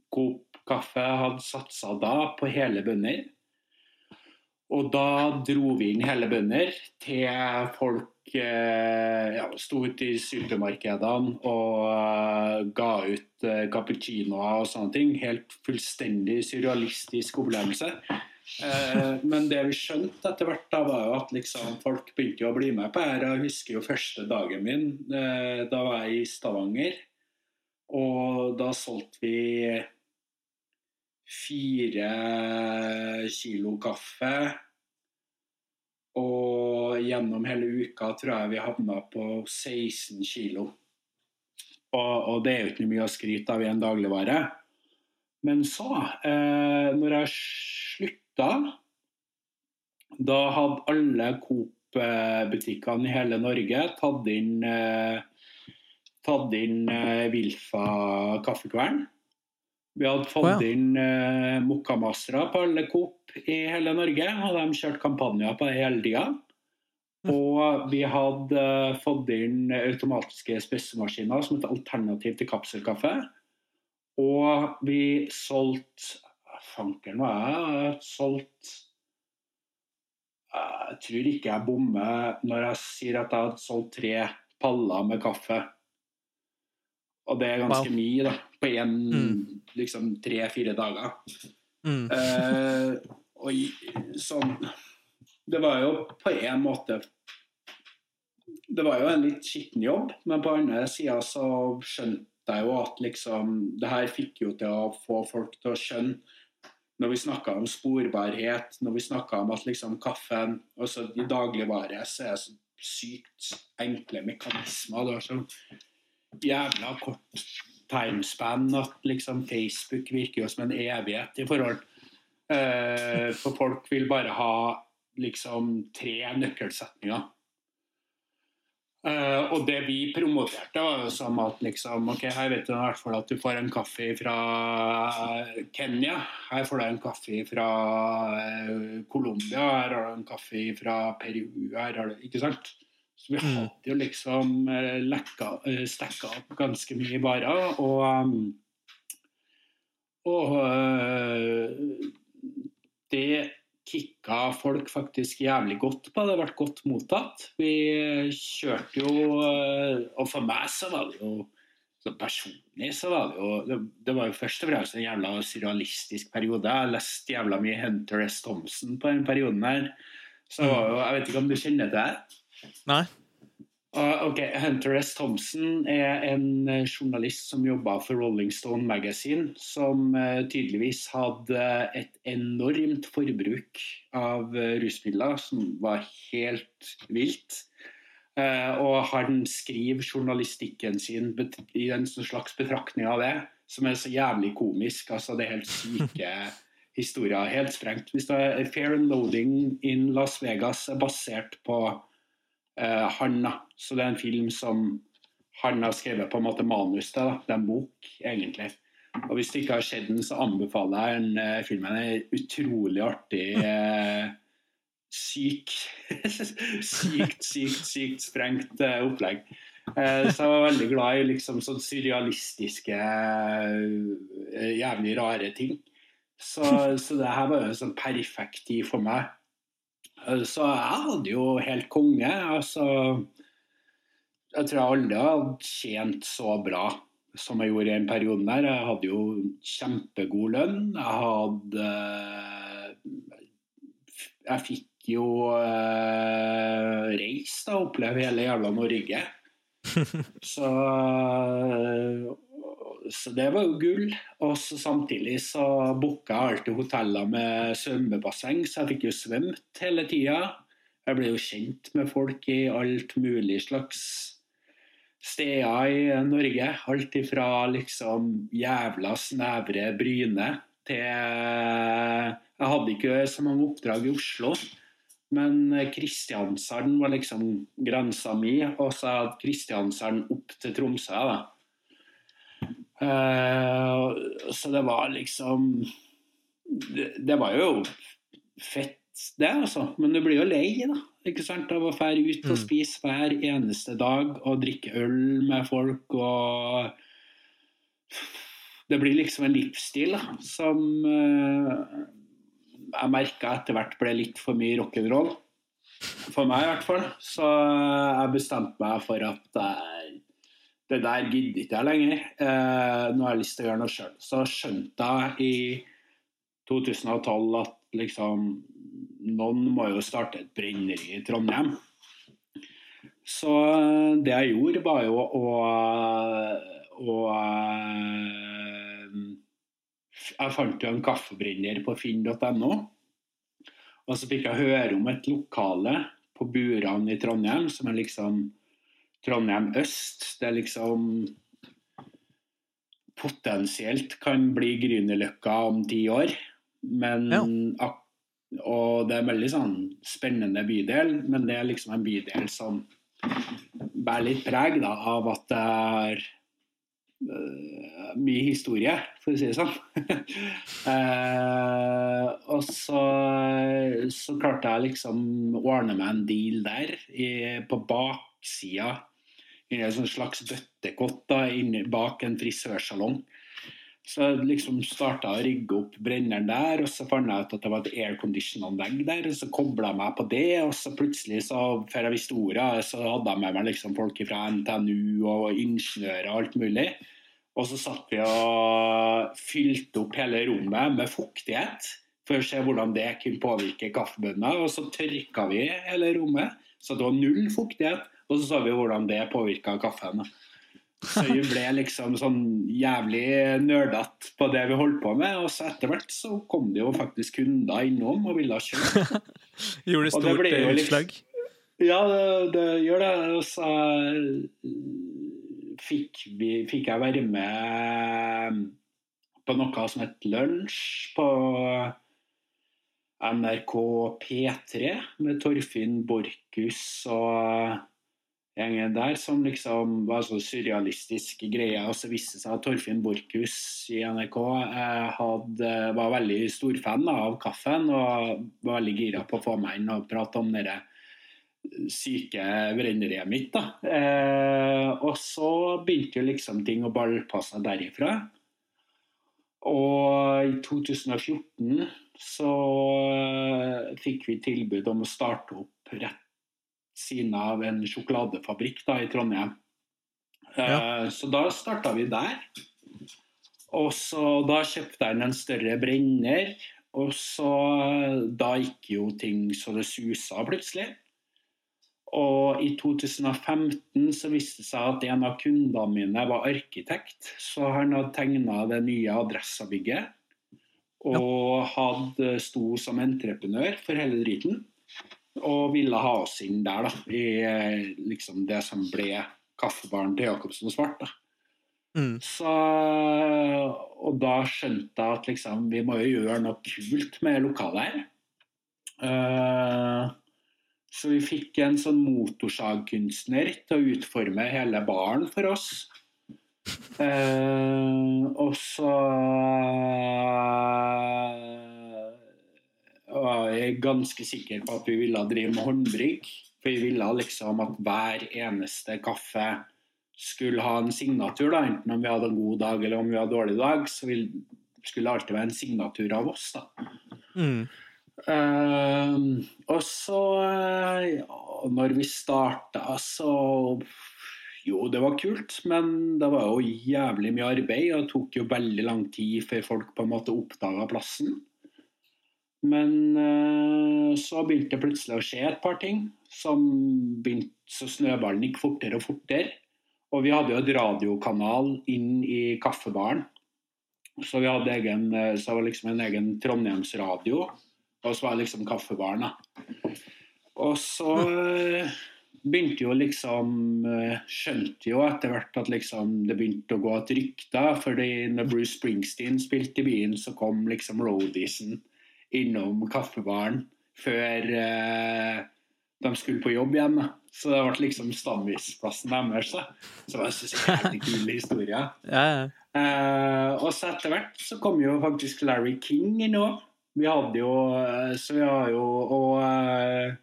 Coop Kaffe hadde satsa da på hele bønder. Og da dro vi inn hele bønder til folk Eh, ja, sto ute i supermarkedene og uh, ga ut eh, cappuccinoer og sånne ting. Helt fullstendig surrealistisk opplevelse. Eh, men det vi skjønte etter hvert, da var jo at liksom, folk begynte å bli med på her. Jeg husker jo første dagen min. da var jeg i Stavanger. Og da solgte vi fire kilo kaffe og gjennom hele uka tror jeg vi havna på 16 kilo. Og, og det er jo ikke mye å skryte av i en dagligvare. Men så, eh, når jeg slutta, da hadde alle Coop-butikkene i hele Norge tatt inn, eh, tatt inn eh, Wilfa kaffekvern. Vi hadde fått oh, ja. inn uh, Mokkamastere på alle Coop i hele Norge, og de kjørte kampanjer på det hele tida. Og vi hadde uh, fått inn automatiske spissemaskiner som et alternativ til kapselkaffe. Og vi solgte Fanken hva? Jeg solgt Jeg tror ikke jeg bommer når jeg sier at jeg hadde solgt tre paller med kaffe. Og det er ganske Wow. mye, da. På én Mm. liksom tre-fire dager. Mm. Eh, og sånn Det var jo på en måte Det var jo en litt skitten jobb, men på andre sida så skjønte jeg jo at liksom Det her fikk jo til å få folk til å skjønne når vi snakka om sporbarhet, når vi snakka om at liksom kaffen altså I dagligvare så er det så sykt enkle mekanismer. Det er så jævla kort timespan at liksom Facebook virker jo som en evighet i forhold. Eh, for folk vil bare ha liksom tre nøkkelsetninger. Eh, og det vi promoterte, var jo som at liksom OK, her vet du i hvert fall at du får en kaffe fra Kenya. Her får du en kaffe fra eh, Colombia. Her har du en kaffe fra Peru. Her har du Ikke sant? Så vi Mm. hadde jo liksom eh, lekka, eh, stekka opp ganske mye varer. Og, um, og eh, det kicka folk faktisk jævlig godt på. Det ble godt mottatt. Vi kjørte jo Og for meg så var det jo så Personlig så var det jo det, var jo først og fremst en jævla surrealistisk periode. Jeg leste jævla mye Hunter S. Thompson på den perioden her. Så Jeg vet ikke om du kjenner til det? Nei. Uh, ok, Hunter S. Thompson er en eh, journalist som jobba for Rolling Stone Magazine, som uh, tydeligvis hadde et enormt forbruk av uh, rusmidler, som var helt vilt. Eh, og han skriver journalistikken sin i en sånn slags betraktning av det, som er så jævlig komisk. altså Det er helt syke historier. Helt sprengt. Hvis det er Fair and Loading in Las Vegas er basert på eh, Hanna. Så det er en film som han har skrevet på en måte manus til. da. Det er en bok, egentlig. Og hvis du ikke har sett den, så anbefaler jeg den eh, filmen. Er utrolig artig. Eh, syk Sykt, sykt, sykt sprengt eh, opplegg. Eh, så jeg var veldig glad i liksom sånn surrealistiske, eh, jævlig rare ting. Så, så det her var jo sånn perfekt tid for meg. Eh, Så jeg hadde jo helt konge. Altså Jeg tror jeg aldri hadde tjent så bra som jeg gjorde i den perioden der. Jeg hadde jo kjempegod lønn. Jeg hadde Jeg fikk jo uh, reist og oppleve hele jævla Norge. Så, så det var jo gull. Og samtidig så booka jeg alltid hoteller med svømmebasseng, så jeg fikk jo svømt hele tida. Jeg ble jo kjent med folk i alt mulig slags steder i Norge. Alt ifra liksom jævla snevre Bryne til Jeg hadde ikke så mange oppdrag i Oslo. Men Kristiansand var liksom grensa mi, og så hadde Kristiansand opp til Tromsø. da. Eh, så det var liksom det, det var jo fett, det, altså. Men du blir jo lei, da. Ikke sant? Av å fære ut og Mm. spise hver eneste dag og drikke øl med folk og Det blir liksom en livsstil da, som eh, jeg merka etter hvert ble litt for mye rock'n'roll. For meg, i hvert fall. Så jeg bestemte meg for at eh, det der gidder ikke jeg lenger. Eh, nå har jeg lyst til å gjøre noe sjøl. Så skjønte jeg i 2012 at liksom noen må jo starte et brenneri i Trondheim. Så eh, det jeg gjorde, var jo å, å eh, Jeg fant jo en kaffebrenner på finn.no. Og så fikk jeg høre om et lokale på Buran i Trondheim, som er liksom Trondheim øst. Det er liksom potensielt kan bli Grünerløkka om ti år. Men Ja. Og det er en veldig sånn spennende bydel, men det er liksom en bydel som bærer litt preg da, av at det er uh, mye historie, for å si det sånn. uh, og så, så klarte jeg liksom å ordne meg en deal der, i, på baksida. I en sånn slags bøttekott da, inni, bak en frisørsalong. Så jeg liksom starta å rigge opp brenneren der, og så fant jeg ut at det var et aircondition-anlegg der. og Så kobla jeg meg på det, og så plutselig, så, før jeg visste ordet, så hadde jeg med meg liksom folk fra NTNU og ingeniører og alt mulig. Og så satt vi og fylte opp hele rommet med fuktighet for å se hvordan det kunne påvirke kaffebønner. Og så tørka vi hele rommet, så det var null fuktighet. Og så så vi hvordan det påvirka kaffen. Så vi ble liksom sånn jævlig nerdete på det vi holdt på med. Og så etter hvert så kom det jo faktisk kunder innom og ville kjøpe. Gjorde det det stort jo eh, liksom- Ja, det, det gjør det. Og så fikk, vi, fikk jeg være med på noe som het Lunsj på NRK P3 med Torfinn Borchhus og gjengen der, som liksom var så surrealistisk greie. Og så viste det seg at Torfinn Borchhus i NRK eh, hadde, var veldig stor fan av kaffen og var veldig gira på å få meg inn og prate om det syke vrenneriet mitt. da. Eh, og så begynte jo liksom ting å balle på seg derifra. Og i 2014 så eh, fikk vi tilbud om å starte opp rett siden av en sjokoladefabrikk da, i Trondheim. Eh, Så da starta vi der. Og så da kjøpte jeg en større brenner, og så da gikk jo ting så det susa plutselig. Og i 2015 så viste det seg at en av kundene mine var arkitekt, så han hadde tegna det nye adressabygget. Og hadde sto som entreprenør for hele driten. Og ville ha oss inn der, da. I eh, liksom det som ble kaffebaren til Jacobsen og Svart. da. Mm. Så, og da skjønte jeg at liksom, vi må jo gjøre noe kult med lokalet her. Uh, så vi fikk en sånn motorsagkunstner til å utforme hele baren for oss. Uh, og så var jeg ganske sikker på at vi ville drive med håndbrygg. For vi ville liksom at hver eneste kaffe skulle ha en signatur, da, enten om vi hadde en god dag eller om vi hadde en dårlig dag. Så skulle det alltid være en signatur av oss. da. Mm. Uh, og så, eh, ja, når vi starta, så Jo, det var kult, men det var jo jævlig mye arbeid, og det tok jo veldig lang tid før folk på en måte oppdaga plassen. Men eh, så begynte det plutselig å skje et par ting, som begynte, så snøballen gikk fortere og fortere. Og vi hadde jo et radiokanal inn i kaffebaren. Så vi hadde egen, eh, så var liksom en egen Trondheimsradio. Og så var det liksom kaffebaren, da. Og så eh, begynte jo liksom Skjønte jo etter hvert at liksom det begynte å gå et rykte. fordi når Bruce Springsteen spilte i byen, så kom liksom roadiesen innom kaffebaren før eh, de skulle på jobb igjen. Så det ble liksom stammisplassen deres. Så det var en kul historie. Ja, ja. Eh, og så etter hvert så kom jo faktisk Larry King inn òg. Vi hadde jo eh, Så vi har jo Og eh,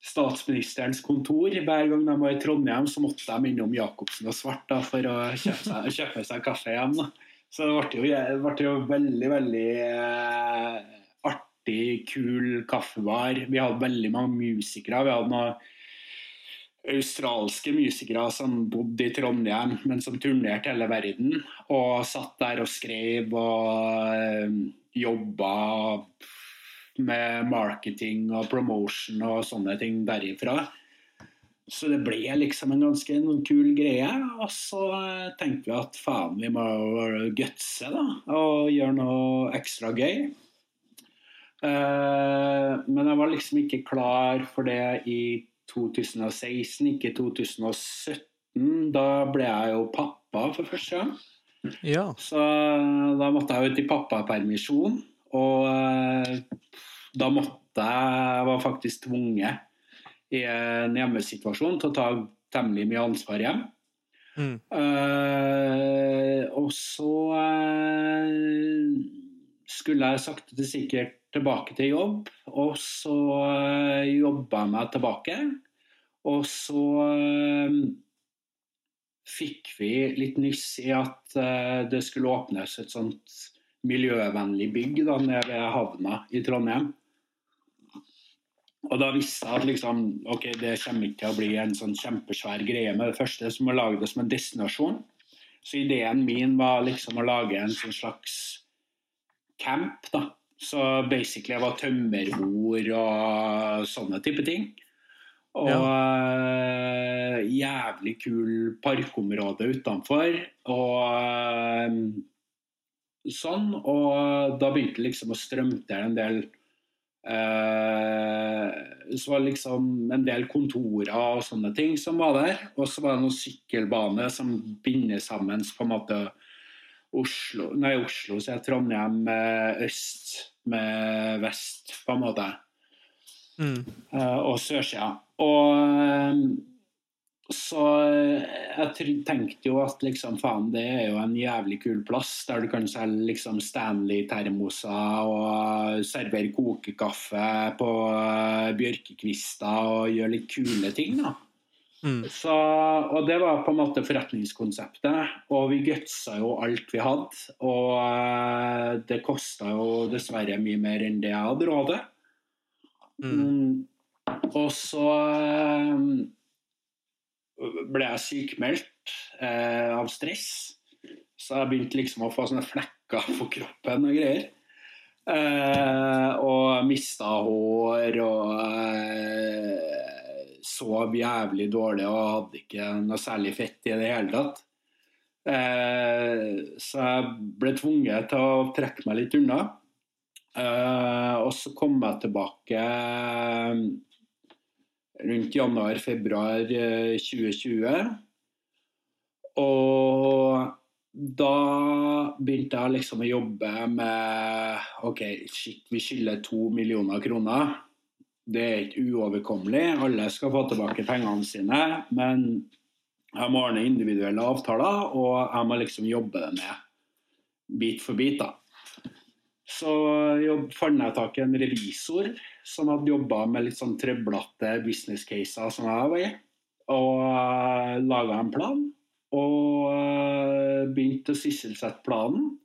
statsministerens kontor. Hver gang de var i Trondheim, så måtte de innom Jacobsen og Svart da, for å kjøpe seg, kjøpe seg kaffe hjem. Da. Så det ble jo, det ble jo veldig, veldig eh, artig, kul kaffebar. Vi hadde veldig mange musikere. Vi hadde noen australske musikere som bodde i Trondheim, men som turnerte hele verden. Og satt der og skrev og øh, jobba med marketing og promotion og sånne ting derifra. Så det ble liksom en ganske en kul greie. Og så eh, tenkte vi at faen, vi må gutse da, og gjøre noe ekstra gøy. Eh, men jeg var liksom ikke klar for det i 2016, ikke 2017. Da ble jeg jo pappa for første gang. Ja. Så da måtte jeg ut i pappapermisjon. Og eh, da måtte jeg var faktisk tvunget i en hjemmesituasjon til å ta temmelig mye ansvar hjem. Mm. Eh, og så eh, skulle jeg sakte til sikkert tilbake til jobb, og så uh, jobba jeg meg tilbake. Og så eh, fikk vi litt nyss i at eh, det skulle åpnes et sånt miljøvennlig bygg da, nede ved havna i Trondheim. Og da visste jeg at liksom, ok, det kommer ikke til å bli en sånn kjempesvær greie med det første, så må lage det som en destinasjon. Så ideen min var liksom å lage en sånn slags camp, da. Så basically jeg var tømmerbord og sånne type ting. Og ja. jævlig kul parkområde utenfor. Og eh, sånn. Og da begynte det liksom å strømme til en del eh, Så var liksom en del kontorer og sånne ting som var der. Og så var det noen sykkelbane som binder sammen på en måte Oslo Nei, Oslo, så er Trondheim eh, øst med vest, på en måte. Mm. Uh, og sørsida. Og uh, så jeg tenkte jo at liksom faen, det er jo en jævlig kul plass der du kan selge liksom Stanley-termoser og servere kokekaffe på bjørkekvister og gjøre litt kule ting, da. Mm. Så, og det var på en måte forretningskonseptet. Og vi gutsa jo alt vi hadde. Og uh, det kosta jo dessverre mye mer enn det jeg hadde råd til. Mm. Mm. Og så uh, ble jeg sykmeldt eh, av stress. Så jeg begynte liksom å få sånne flekker på kroppen og greier. og mista hår og sov jævlig dårlig og hadde ikke noe særlig fett i det hele tatt. Eh, så jeg ble tvunget til å trekke meg litt unna. Eh, og så kom jeg tilbake rundt januar-februar 2020. Og da begynte jeg liksom å jobbe med OK, shit, vi skylder to millioner kroner det er ikke uoverkommelig. Alle skal få tilbake pengene sine. Men jeg må ordne individuelle avtaler, og jeg må liksom jobbe det med bit for bit. da. Så fant jeg tak i en revisor som hadde jobba med litt sånn trøblete business caser som jeg var i. Og laga en plan. Og begynte å sysselsette planen.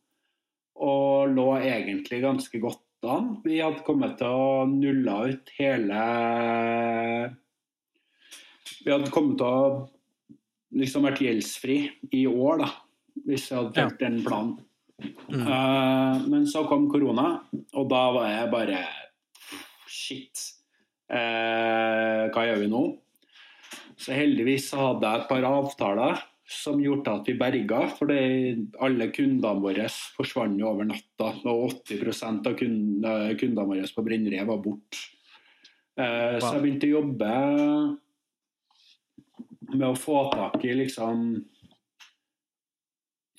Og lå egentlig ganske godt an. Vi hadde kommet til å nulle ut hele Vi hadde kommet til å liksom vært gjeldsfri i år, da, hvis vi hadde fulgt ja. den planen. Mm. Uh, men så kom korona, og da var jeg bare Shit. Uh, hva gjør vi nå? Så heldigvis hadde jeg et par avtaler som gjorde at vi berga. For alle kundene våre forsvant jo over natta. Og 80 av kundene, våre på Brenneriet var borte. Eh, wow. Så jeg begynte å jobbe med å få tak i liksom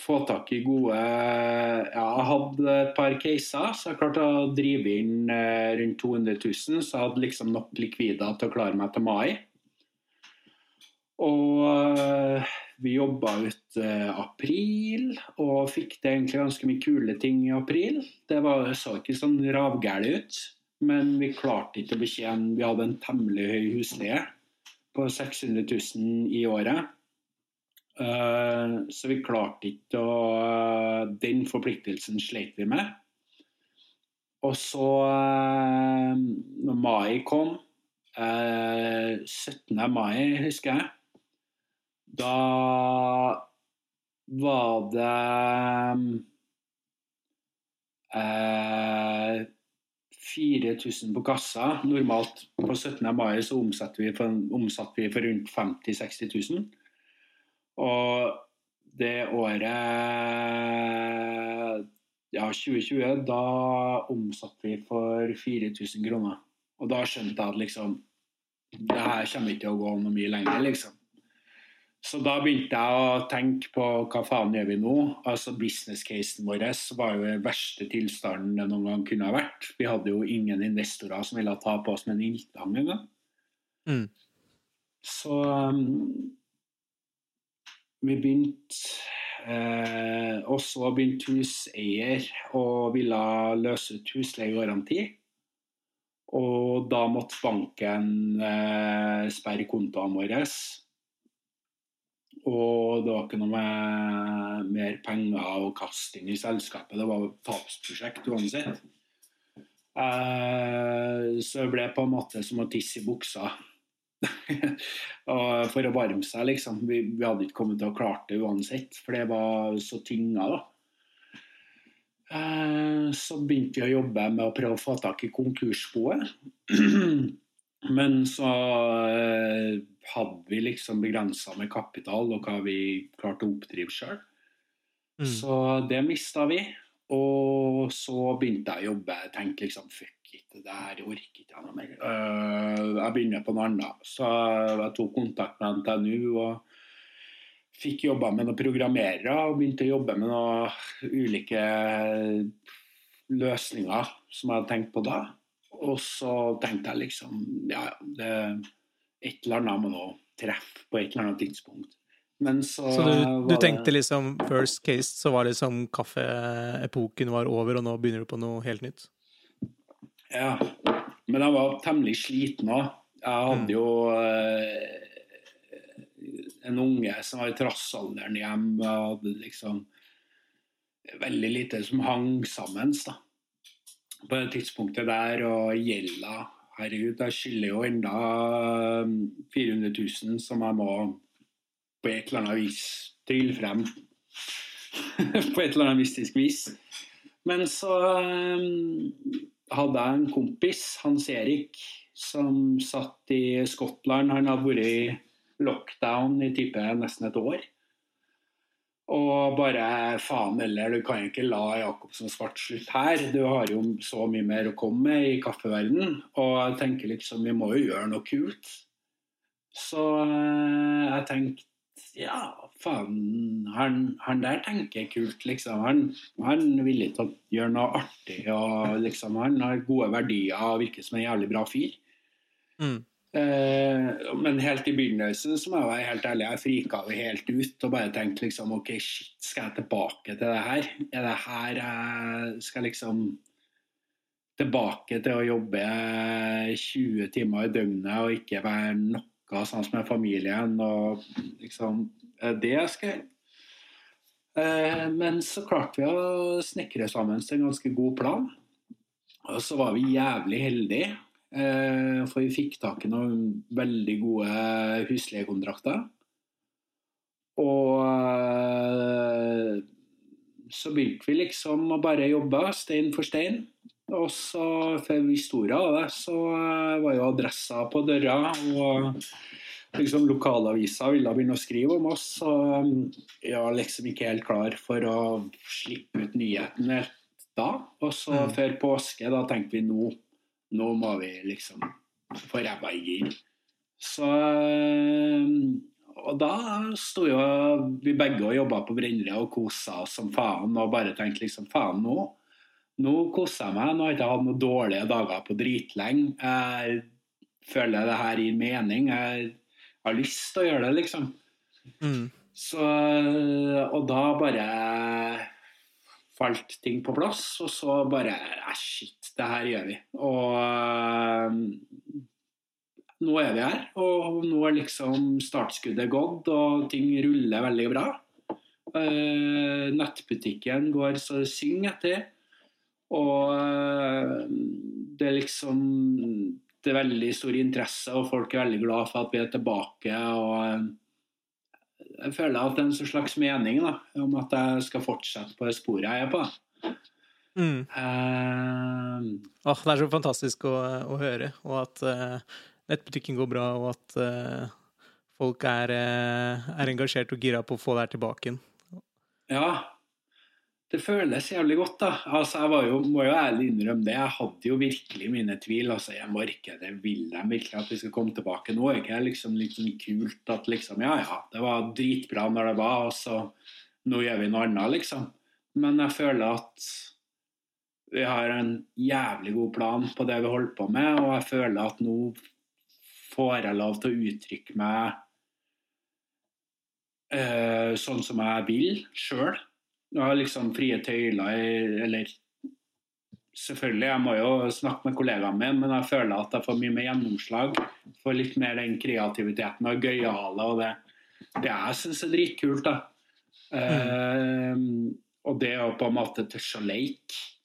Få tak i gode Ja, jeg hadde et par caser, så jeg klarte å drive inn eh, rundt 200 000. Så jeg hadde liksom nok likvider til å klare meg til mai. Og eh, vi jobba ut eh, april og fikk det egentlig ganske mye kule ting i april. Det var, så ikke sånn ravgæli ut, men vi klarte ikke å betjene Vi hadde en temmelig høy husleie på 600 000 i året. Uh, så vi klarte ikke å uh, Den forpliktelsen slet vi med. Og så, når mai kom 17. mai, husker jeg da var det eh, 4000 på kassa. Normalt på 17. mai så omsatte vi for, omsatte vi for rundt 50 000-60 000. Og det året ja, 2020, da omsatte vi for 4000 kroner. Og da skjønte jeg at liksom Det her kommer ikke til å gå noe mye lenger, liksom. Så da begynte jeg å tenke på hva faen gjør vi nå? Altså Business-casen vår var jo den verste tilstanden det noen gang kunne ha vært. Vi hadde jo ingen investorer som ville ta på oss med en ildtang engang. Mm. Så um, vi begynte eh, Og så begynte huseier og ville løse ut husleiegaranti. Og da måtte banken eh, sperre kontoene våre. Og det var ikke noe med mer penger å kaste inn i selskapet. Det var et tapsprosjekt uansett. Eh, så det ble på en måte som å tisse i buksa. for å varme seg, liksom. Vi, vi, hadde ikke kommet til å klart det uansett, for det var så tynga, da. Eh, så begynte vi å jobbe med å prøve å få tak i konkursboet. Men så eh, hadde vi liksom begrensa med kapital og hva vi klarte å oppdrive sjøl. Mm. Så det mista vi. Og så begynte jeg å jobbe. Jeg tenkte liksom fuck it, det her orker ikke jeg noe mer. Uh, jeg begynner på noe annet. Så jeg tok kontakt med NTNU og fikk jobba med noen programmerere. Og begynte å jobbe med noen ulike løsninger som jeg hadde tenkt på da. Og så tenkte jeg liksom ja, det et eller annet må nå treffe på et eller annet tidspunkt. Men så, så du, du tenkte liksom first case, så var liksom kaffeepoken var over, og nå begynner du på noe helt nytt? Ja. Men jeg var temmelig sliten òg. Jeg hadde mm. jo eh, en unge som var i trassalderen hjemme. og hadde liksom veldig lite som hang sammen da. På det tidspunktet der, og gjelda herregud, jeg skylder jo enda 400 um, 000 som jeg må på et eller annet vis trylle frem. på et eller annet mystisk vis. Men så um, hadde jeg en kompis, Hans Erik, som satt i Skottland. Han har vært i lockdown i type nesten et år. Og bare faen heller, du kan ikke la Jacobsen svart slutt her. Du har jo så mye mer å komme med i kaffeverden. Og jeg tenker liksom, vi må jo gjøre noe kult. Så eh, jeg tenkte ja, faen, han, han, der tenker kult, liksom. Han, han er villig til å gjøre noe artig. og liksom, Han har gode verdier og virker som en jævlig bra fyr. Mm. Eh, men helt i begynnelsen så må jeg være helt ærlig, jeg frika jo helt ut og bare tenkte liksom OK, shit, skal jeg tilbake til det her? Er det her jeg skal liksom tilbake til å jobbe 20 timer i døgnet og ikke være noe sånn som med familien og liksom Det jeg skal eh, Men så klarte vi å snekre sammen til en ganske god plan. Og så var vi jævlig heldige Eh, for vi fikk tak i noen veldig gode husleiekontrakter. Og eh, så begynte vi liksom å bare jobbe stein for stein. Og så, før vi sto av det, så eh, var jo adressa på døra. Og liksom lokalavisa ville begynne å skrive om oss. Og jeg var liksom ikke helt klar for å slippe ut nyheten helt da. Og så mm. før påske, da tenkte vi nå nå må vi liksom få ræva i gir. Så Og da sto jo vi begge og jobba på Brenneriet og kosa oss som faen og bare tenkte liksom faen, nå nå koser jeg meg. Nå har jeg ikke hatt noen dårlige dager på dritlenge. Jeg føler det her gir mening. Jeg har lyst til å gjøre det, liksom. Mm. Så Og da bare falt ting på plass, og så bare Shit, det her gjør vi. Og øh, nå er vi her, og nå er liksom startskuddet gått, og ting ruller veldig bra. Uh, nettbutikken går så det synger etter. Og uh, det er liksom Det er veldig stor interesse, og folk er veldig glad for at vi er tilbake. og jeg føler at det er en slags mening da, om at jeg skal fortsette på det sporet jeg er på. Mm. Uh, oh, det er så fantastisk å, å høre, og at uh, nettbutikken går bra, og at uh, folk er, er, engasjert og gira på å få det her tilbake igjen. Ja. Det føles jævlig godt, da. Altså, jeg var jo, må jo ærlig innrømme det. Jeg hadde jo virkelig mine tvil. altså I markedet vil de virkelig at vi skal komme tilbake nå? Er ikke liksom litt sånn kult at liksom Ja, ja, det var dritbra når det var, og så nå gjør vi noe annet, liksom. Men jeg føler at vi har en jævlig god plan på det vi holder på med, og jeg føler at nå får jeg lov til å uttrykke meg uh, sånn som jeg vil sjøl. Jeg har liksom frie tøyler, eller Selvfølgelig, jeg må jo snakke med kollegaene mine, men jeg føler at jeg får mye mer gjennomslag. Får litt mer den kreativiteten og gøyale og det, det jeg syns er dritkult. da. Uh, og det å på en måte tørre å leke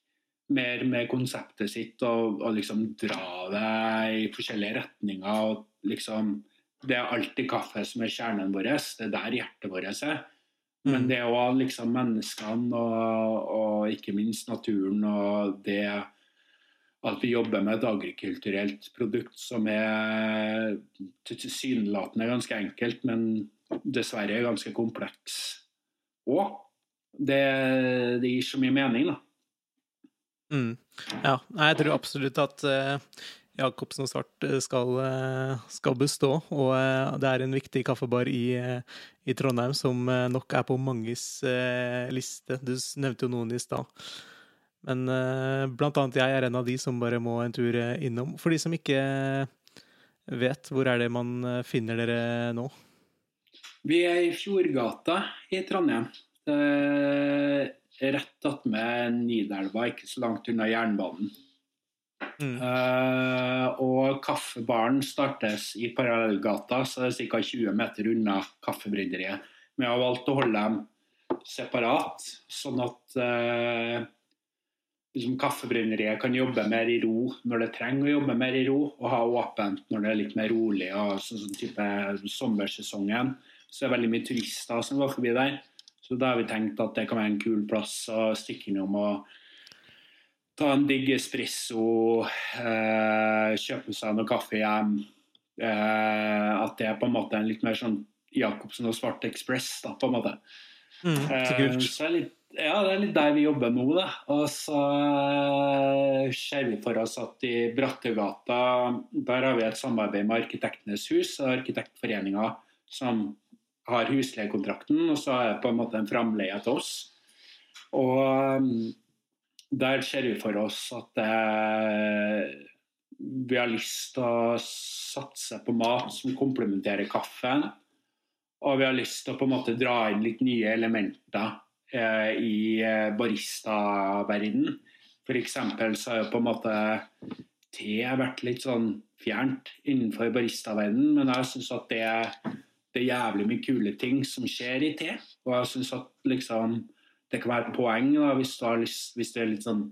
mer med konseptet sitt og, og, liksom dra det i forskjellige retninger. og liksom Det er alltid kaffe som er kjernen vår. Det er der hjertet vårt er. Men mm. det er òg liksom menneskene og, og, ikke minst naturen og det at vi jobber med et agrikulturelt produkt som er tilsynelatende ganske enkelt, men dessverre ganske kompleks òg. Det, det, gir så mye mening, da. Mm. Ja, jeg tror absolutt at uh, Jacobsen og Svart eh, skal, uh, skal, bestå. Og uh, det er en viktig kaffebar i, i, Trondheim som nok er på manges liste. Du nevnte jo noen i stad. Men blant annet jeg er en av de som bare må en tur innom. For de som ikke vet, hvor er det man finner dere nå? Vi er i Fjordgata i Trondheim. Rett attmed Nidelva, ikke så langt unna jernbanen. Mm. Uh, og kaffebaren startes i Parallellgata, så det er ca. 20 meter unna Kaffebrenneriet. Vi har valgt å holde dem separat, sånn at uh, liksom Kaffebrenneriet kan jobbe mer i ro når det trenger å jobbe mer i ro, og ha åpent når det er litt mer rolig. og sånn type Sommersesongen så er det veldig mye turister som går forbi der. Så da har vi tenkt at det kan være en kul plass å stikke innom og ta en digg espresso, eh, kjøpe seg noe kaffe hjem. Eh, at det er på en måte en litt mer sånn Jacobsen og Svart Ekspress, da, på en måte. Mm. Eh, så litt, ja, det er litt der vi jobber nå, da. Og så eh, ser vi for oss at i Brattegata, der har vi et samarbeid med Arkitektenes hus og Arkitektforeninga som har husleiekontrakten, og så er det på en måte en framleie til oss. Og der ser vi for oss at eh, vi har lyst til å satse på mat som komplementerer kaffen. Og vi har lyst til å på en måte dra inn litt nye elementer eh, i baristaverdenen. baristaverden. F.eks. så har jo på en måte te vært litt sånn fjernt innenfor baristaverdenen, men jeg syns at det, det, er jævlig mye kule ting som skjer i te. Og jeg syns at liksom det kan være et poeng da, hvis, du lyst, hvis, du er litt sånn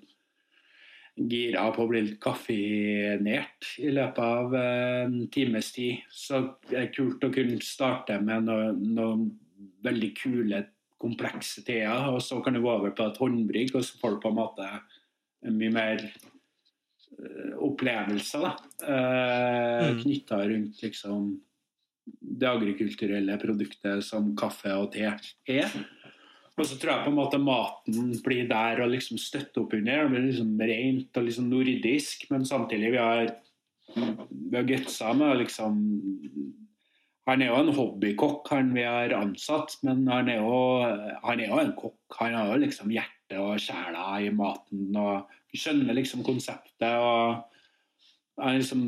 gira på å bli litt kaffeinert i løpet av en times tid. Så det er kult å kunne starte med noen noe veldig kule, komplekse teer, og så kan du gå over på et håndbrygg, og så får du på en måte mye mer uh, opplevelser da, uh, mm. knytta rundt liksom det agrikulturelle produktet som kaffe og te er. Og så tror jeg på en måte maten blir der og liksom støtter opp under. Det blir liksom rent og liksom nordisk, men samtidig vi har vi har gutsa med liksom Han er jo en hobbykokk, han vi har ansatt, men han er jo, han er jo en kokk. Han har jo liksom hjertet og sjela i maten og skjønner liksom konseptet. og han liksom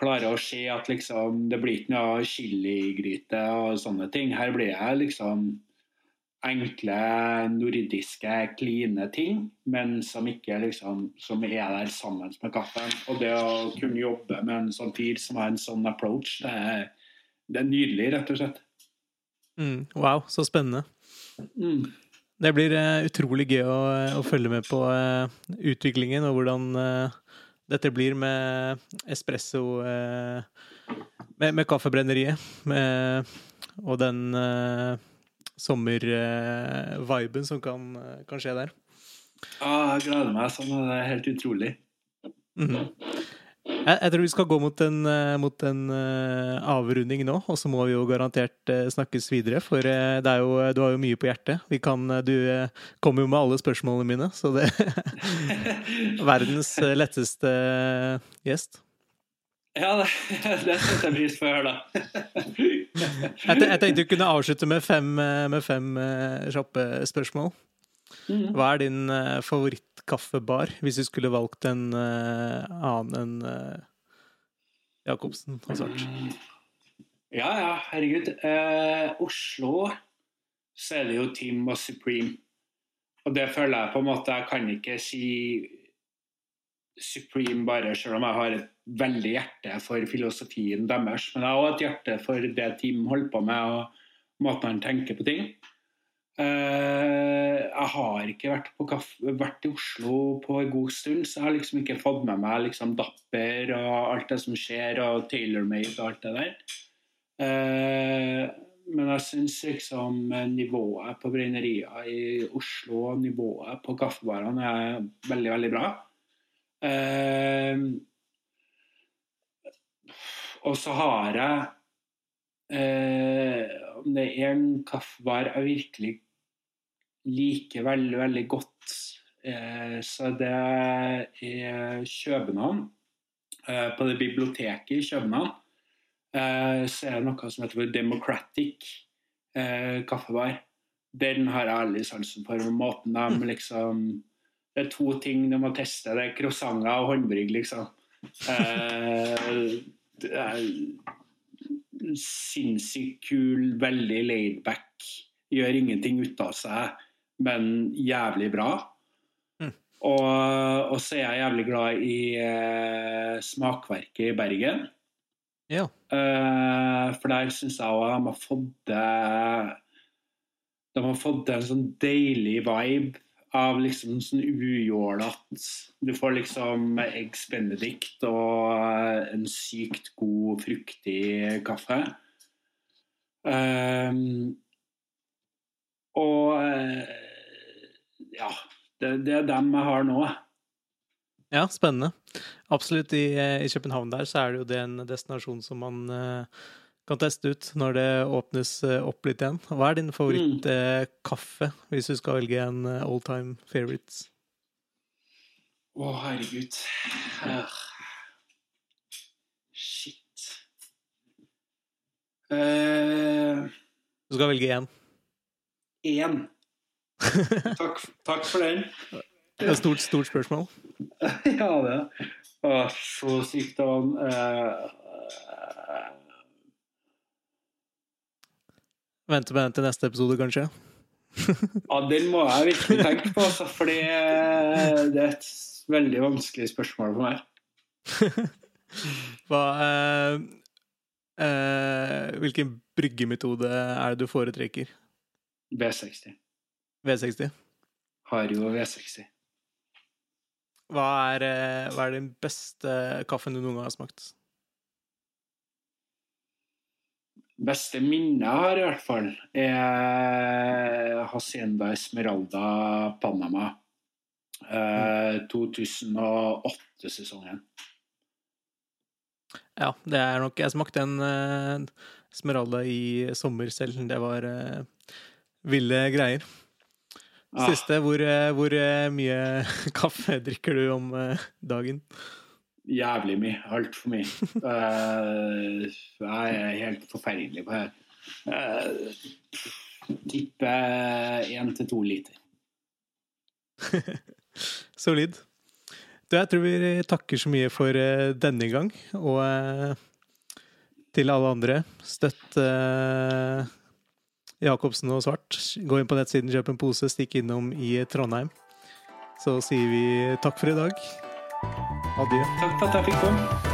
klarer å se at liksom det blir ikke noe chiligryte og sånne ting. Her blir jeg liksom enkle, nordiske, kline ting, men som ikke liksom, som er der sammen med kaffen. Og det å kunne jobbe med en sånn fyr som har en sånn approach, det er, det er nydelig, rett og slett. Mm, wow, så spennende. Mm. Det blir uh, utrolig gøy å, å, følge med på uh, utviklingen og hvordan uh, dette blir med espresso med, med, kaffebrenneriet. Med, og den sommerviben som kan, kan, skje der. Ja, jeg gleder meg sånn. Det er helt utrolig. Mm -hmm. Jeg, jeg, tror vi skal gå mot en, eh, mot en uh, avrunding nå, og så må vi jo garantert uh, snakkes videre. For uh, det er jo, du har jo mye på hjertet. Kan, du kommer jo med alle spørsmålene mine, så det Verdens letteste gjest. Ja, det, det setter jeg pris på å høre, da. jeg, jeg tenkte du kunne avslutte med fem, med fem kjappe spørsmål. Mm. Hva er din favoritt kaffebar, hvis du skulle valgt en uh, annen enn uh, Jacobsen og svart? Ja, ja, herregud. Uh, Oslo så er det jo Team og Supreme. Og det føler jeg på en måte Jeg kan ikke si Supreme bare, selv om jeg har et veldig hjerte for filosofien deres. Men jeg har òg et hjerte for det Team holder på med, og måten han tenker på ting. Uh, jeg har ikke vært, kaffe, vært, i Oslo på en god stund, så jeg har liksom ikke fått med meg liksom Dapper og alt det som skjer, og Tailor-Made og alt det der. Uh, men jeg syns liksom nivået på brennerier i Oslo og nivået på kaffebarene er veldig, veldig bra. Uh, og så har jeg Om det er en kaffebar jeg virkelig liker veldig, veldig godt. Eh, så det er København. Eh, på det biblioteket i København eh, så er det noe som heter Democratic kaffebar. Den har jeg aldri sansen for. Måten de mm. liksom Det er to ting de må teste. Det er croissanter og håndbrygg, liksom. det er sinnssykt kul, veldig laidback. Gjør ingenting ut av seg men jævlig bra. Mm. Og, og, så er jeg jævlig glad i eh, Smakverket i Bergen. Ja. Eh, for der syns jeg òg de har fått det De har fått en sånn deilig vibe av liksom sånn ujålete Du får liksom eggs benedict og en sykt god, fruktig kaffe. Um, og uh, ja, det, det, er dem jeg har nå. Ja, spennende. Absolutt. I, I, København der så er det jo det en destinasjon som man uh, kan teste ut når det åpnes uh, opp litt igjen. Hva er din favorittkaffe, mm. uh, hvis du skal velge en all time favorites? Å, oh, herregud. Shit. du skal velge én? Én. Takk, takk, for den. Det er et stort, stort spørsmål. ja, det er så sykt av uh, Vente med den til neste episode, kanskje? ja, den må jeg virkelig tenke på, altså, fordi det er et veldig vanskelig spørsmål for meg. Hva eh, eh, Hvilken bryggemetode er det du foretrekker? B60. V60? Hario V60. Hva er, eh, hva er den beste kaffen du noen gang har smakt? Beste minnet jeg har, i hvert fall, er Hacienda Esmeralda Panama. Eh, 2008-sesongen. Ja, det er nok Jeg smakte en uh, Esmeralda i sommer selv. Det var uh, ville greier. Ah. Siste, hvor, eh, hvor, eh, mye kaffe drikker du om eh, dagen? Jævlig mye. Altfor mye. jeg er helt forferdelig på det. Uh, tipper én til to liter. Solid. Du, jeg tror vi takker så mye for denne gang, og til alle andre, støtt Jacobsen og Svart. Gå inn på nettsiden, kjøp en pose, stikk innom i Trondheim. Så sier vi takk for i dag. Adjø. Takk for at jeg fikk komme.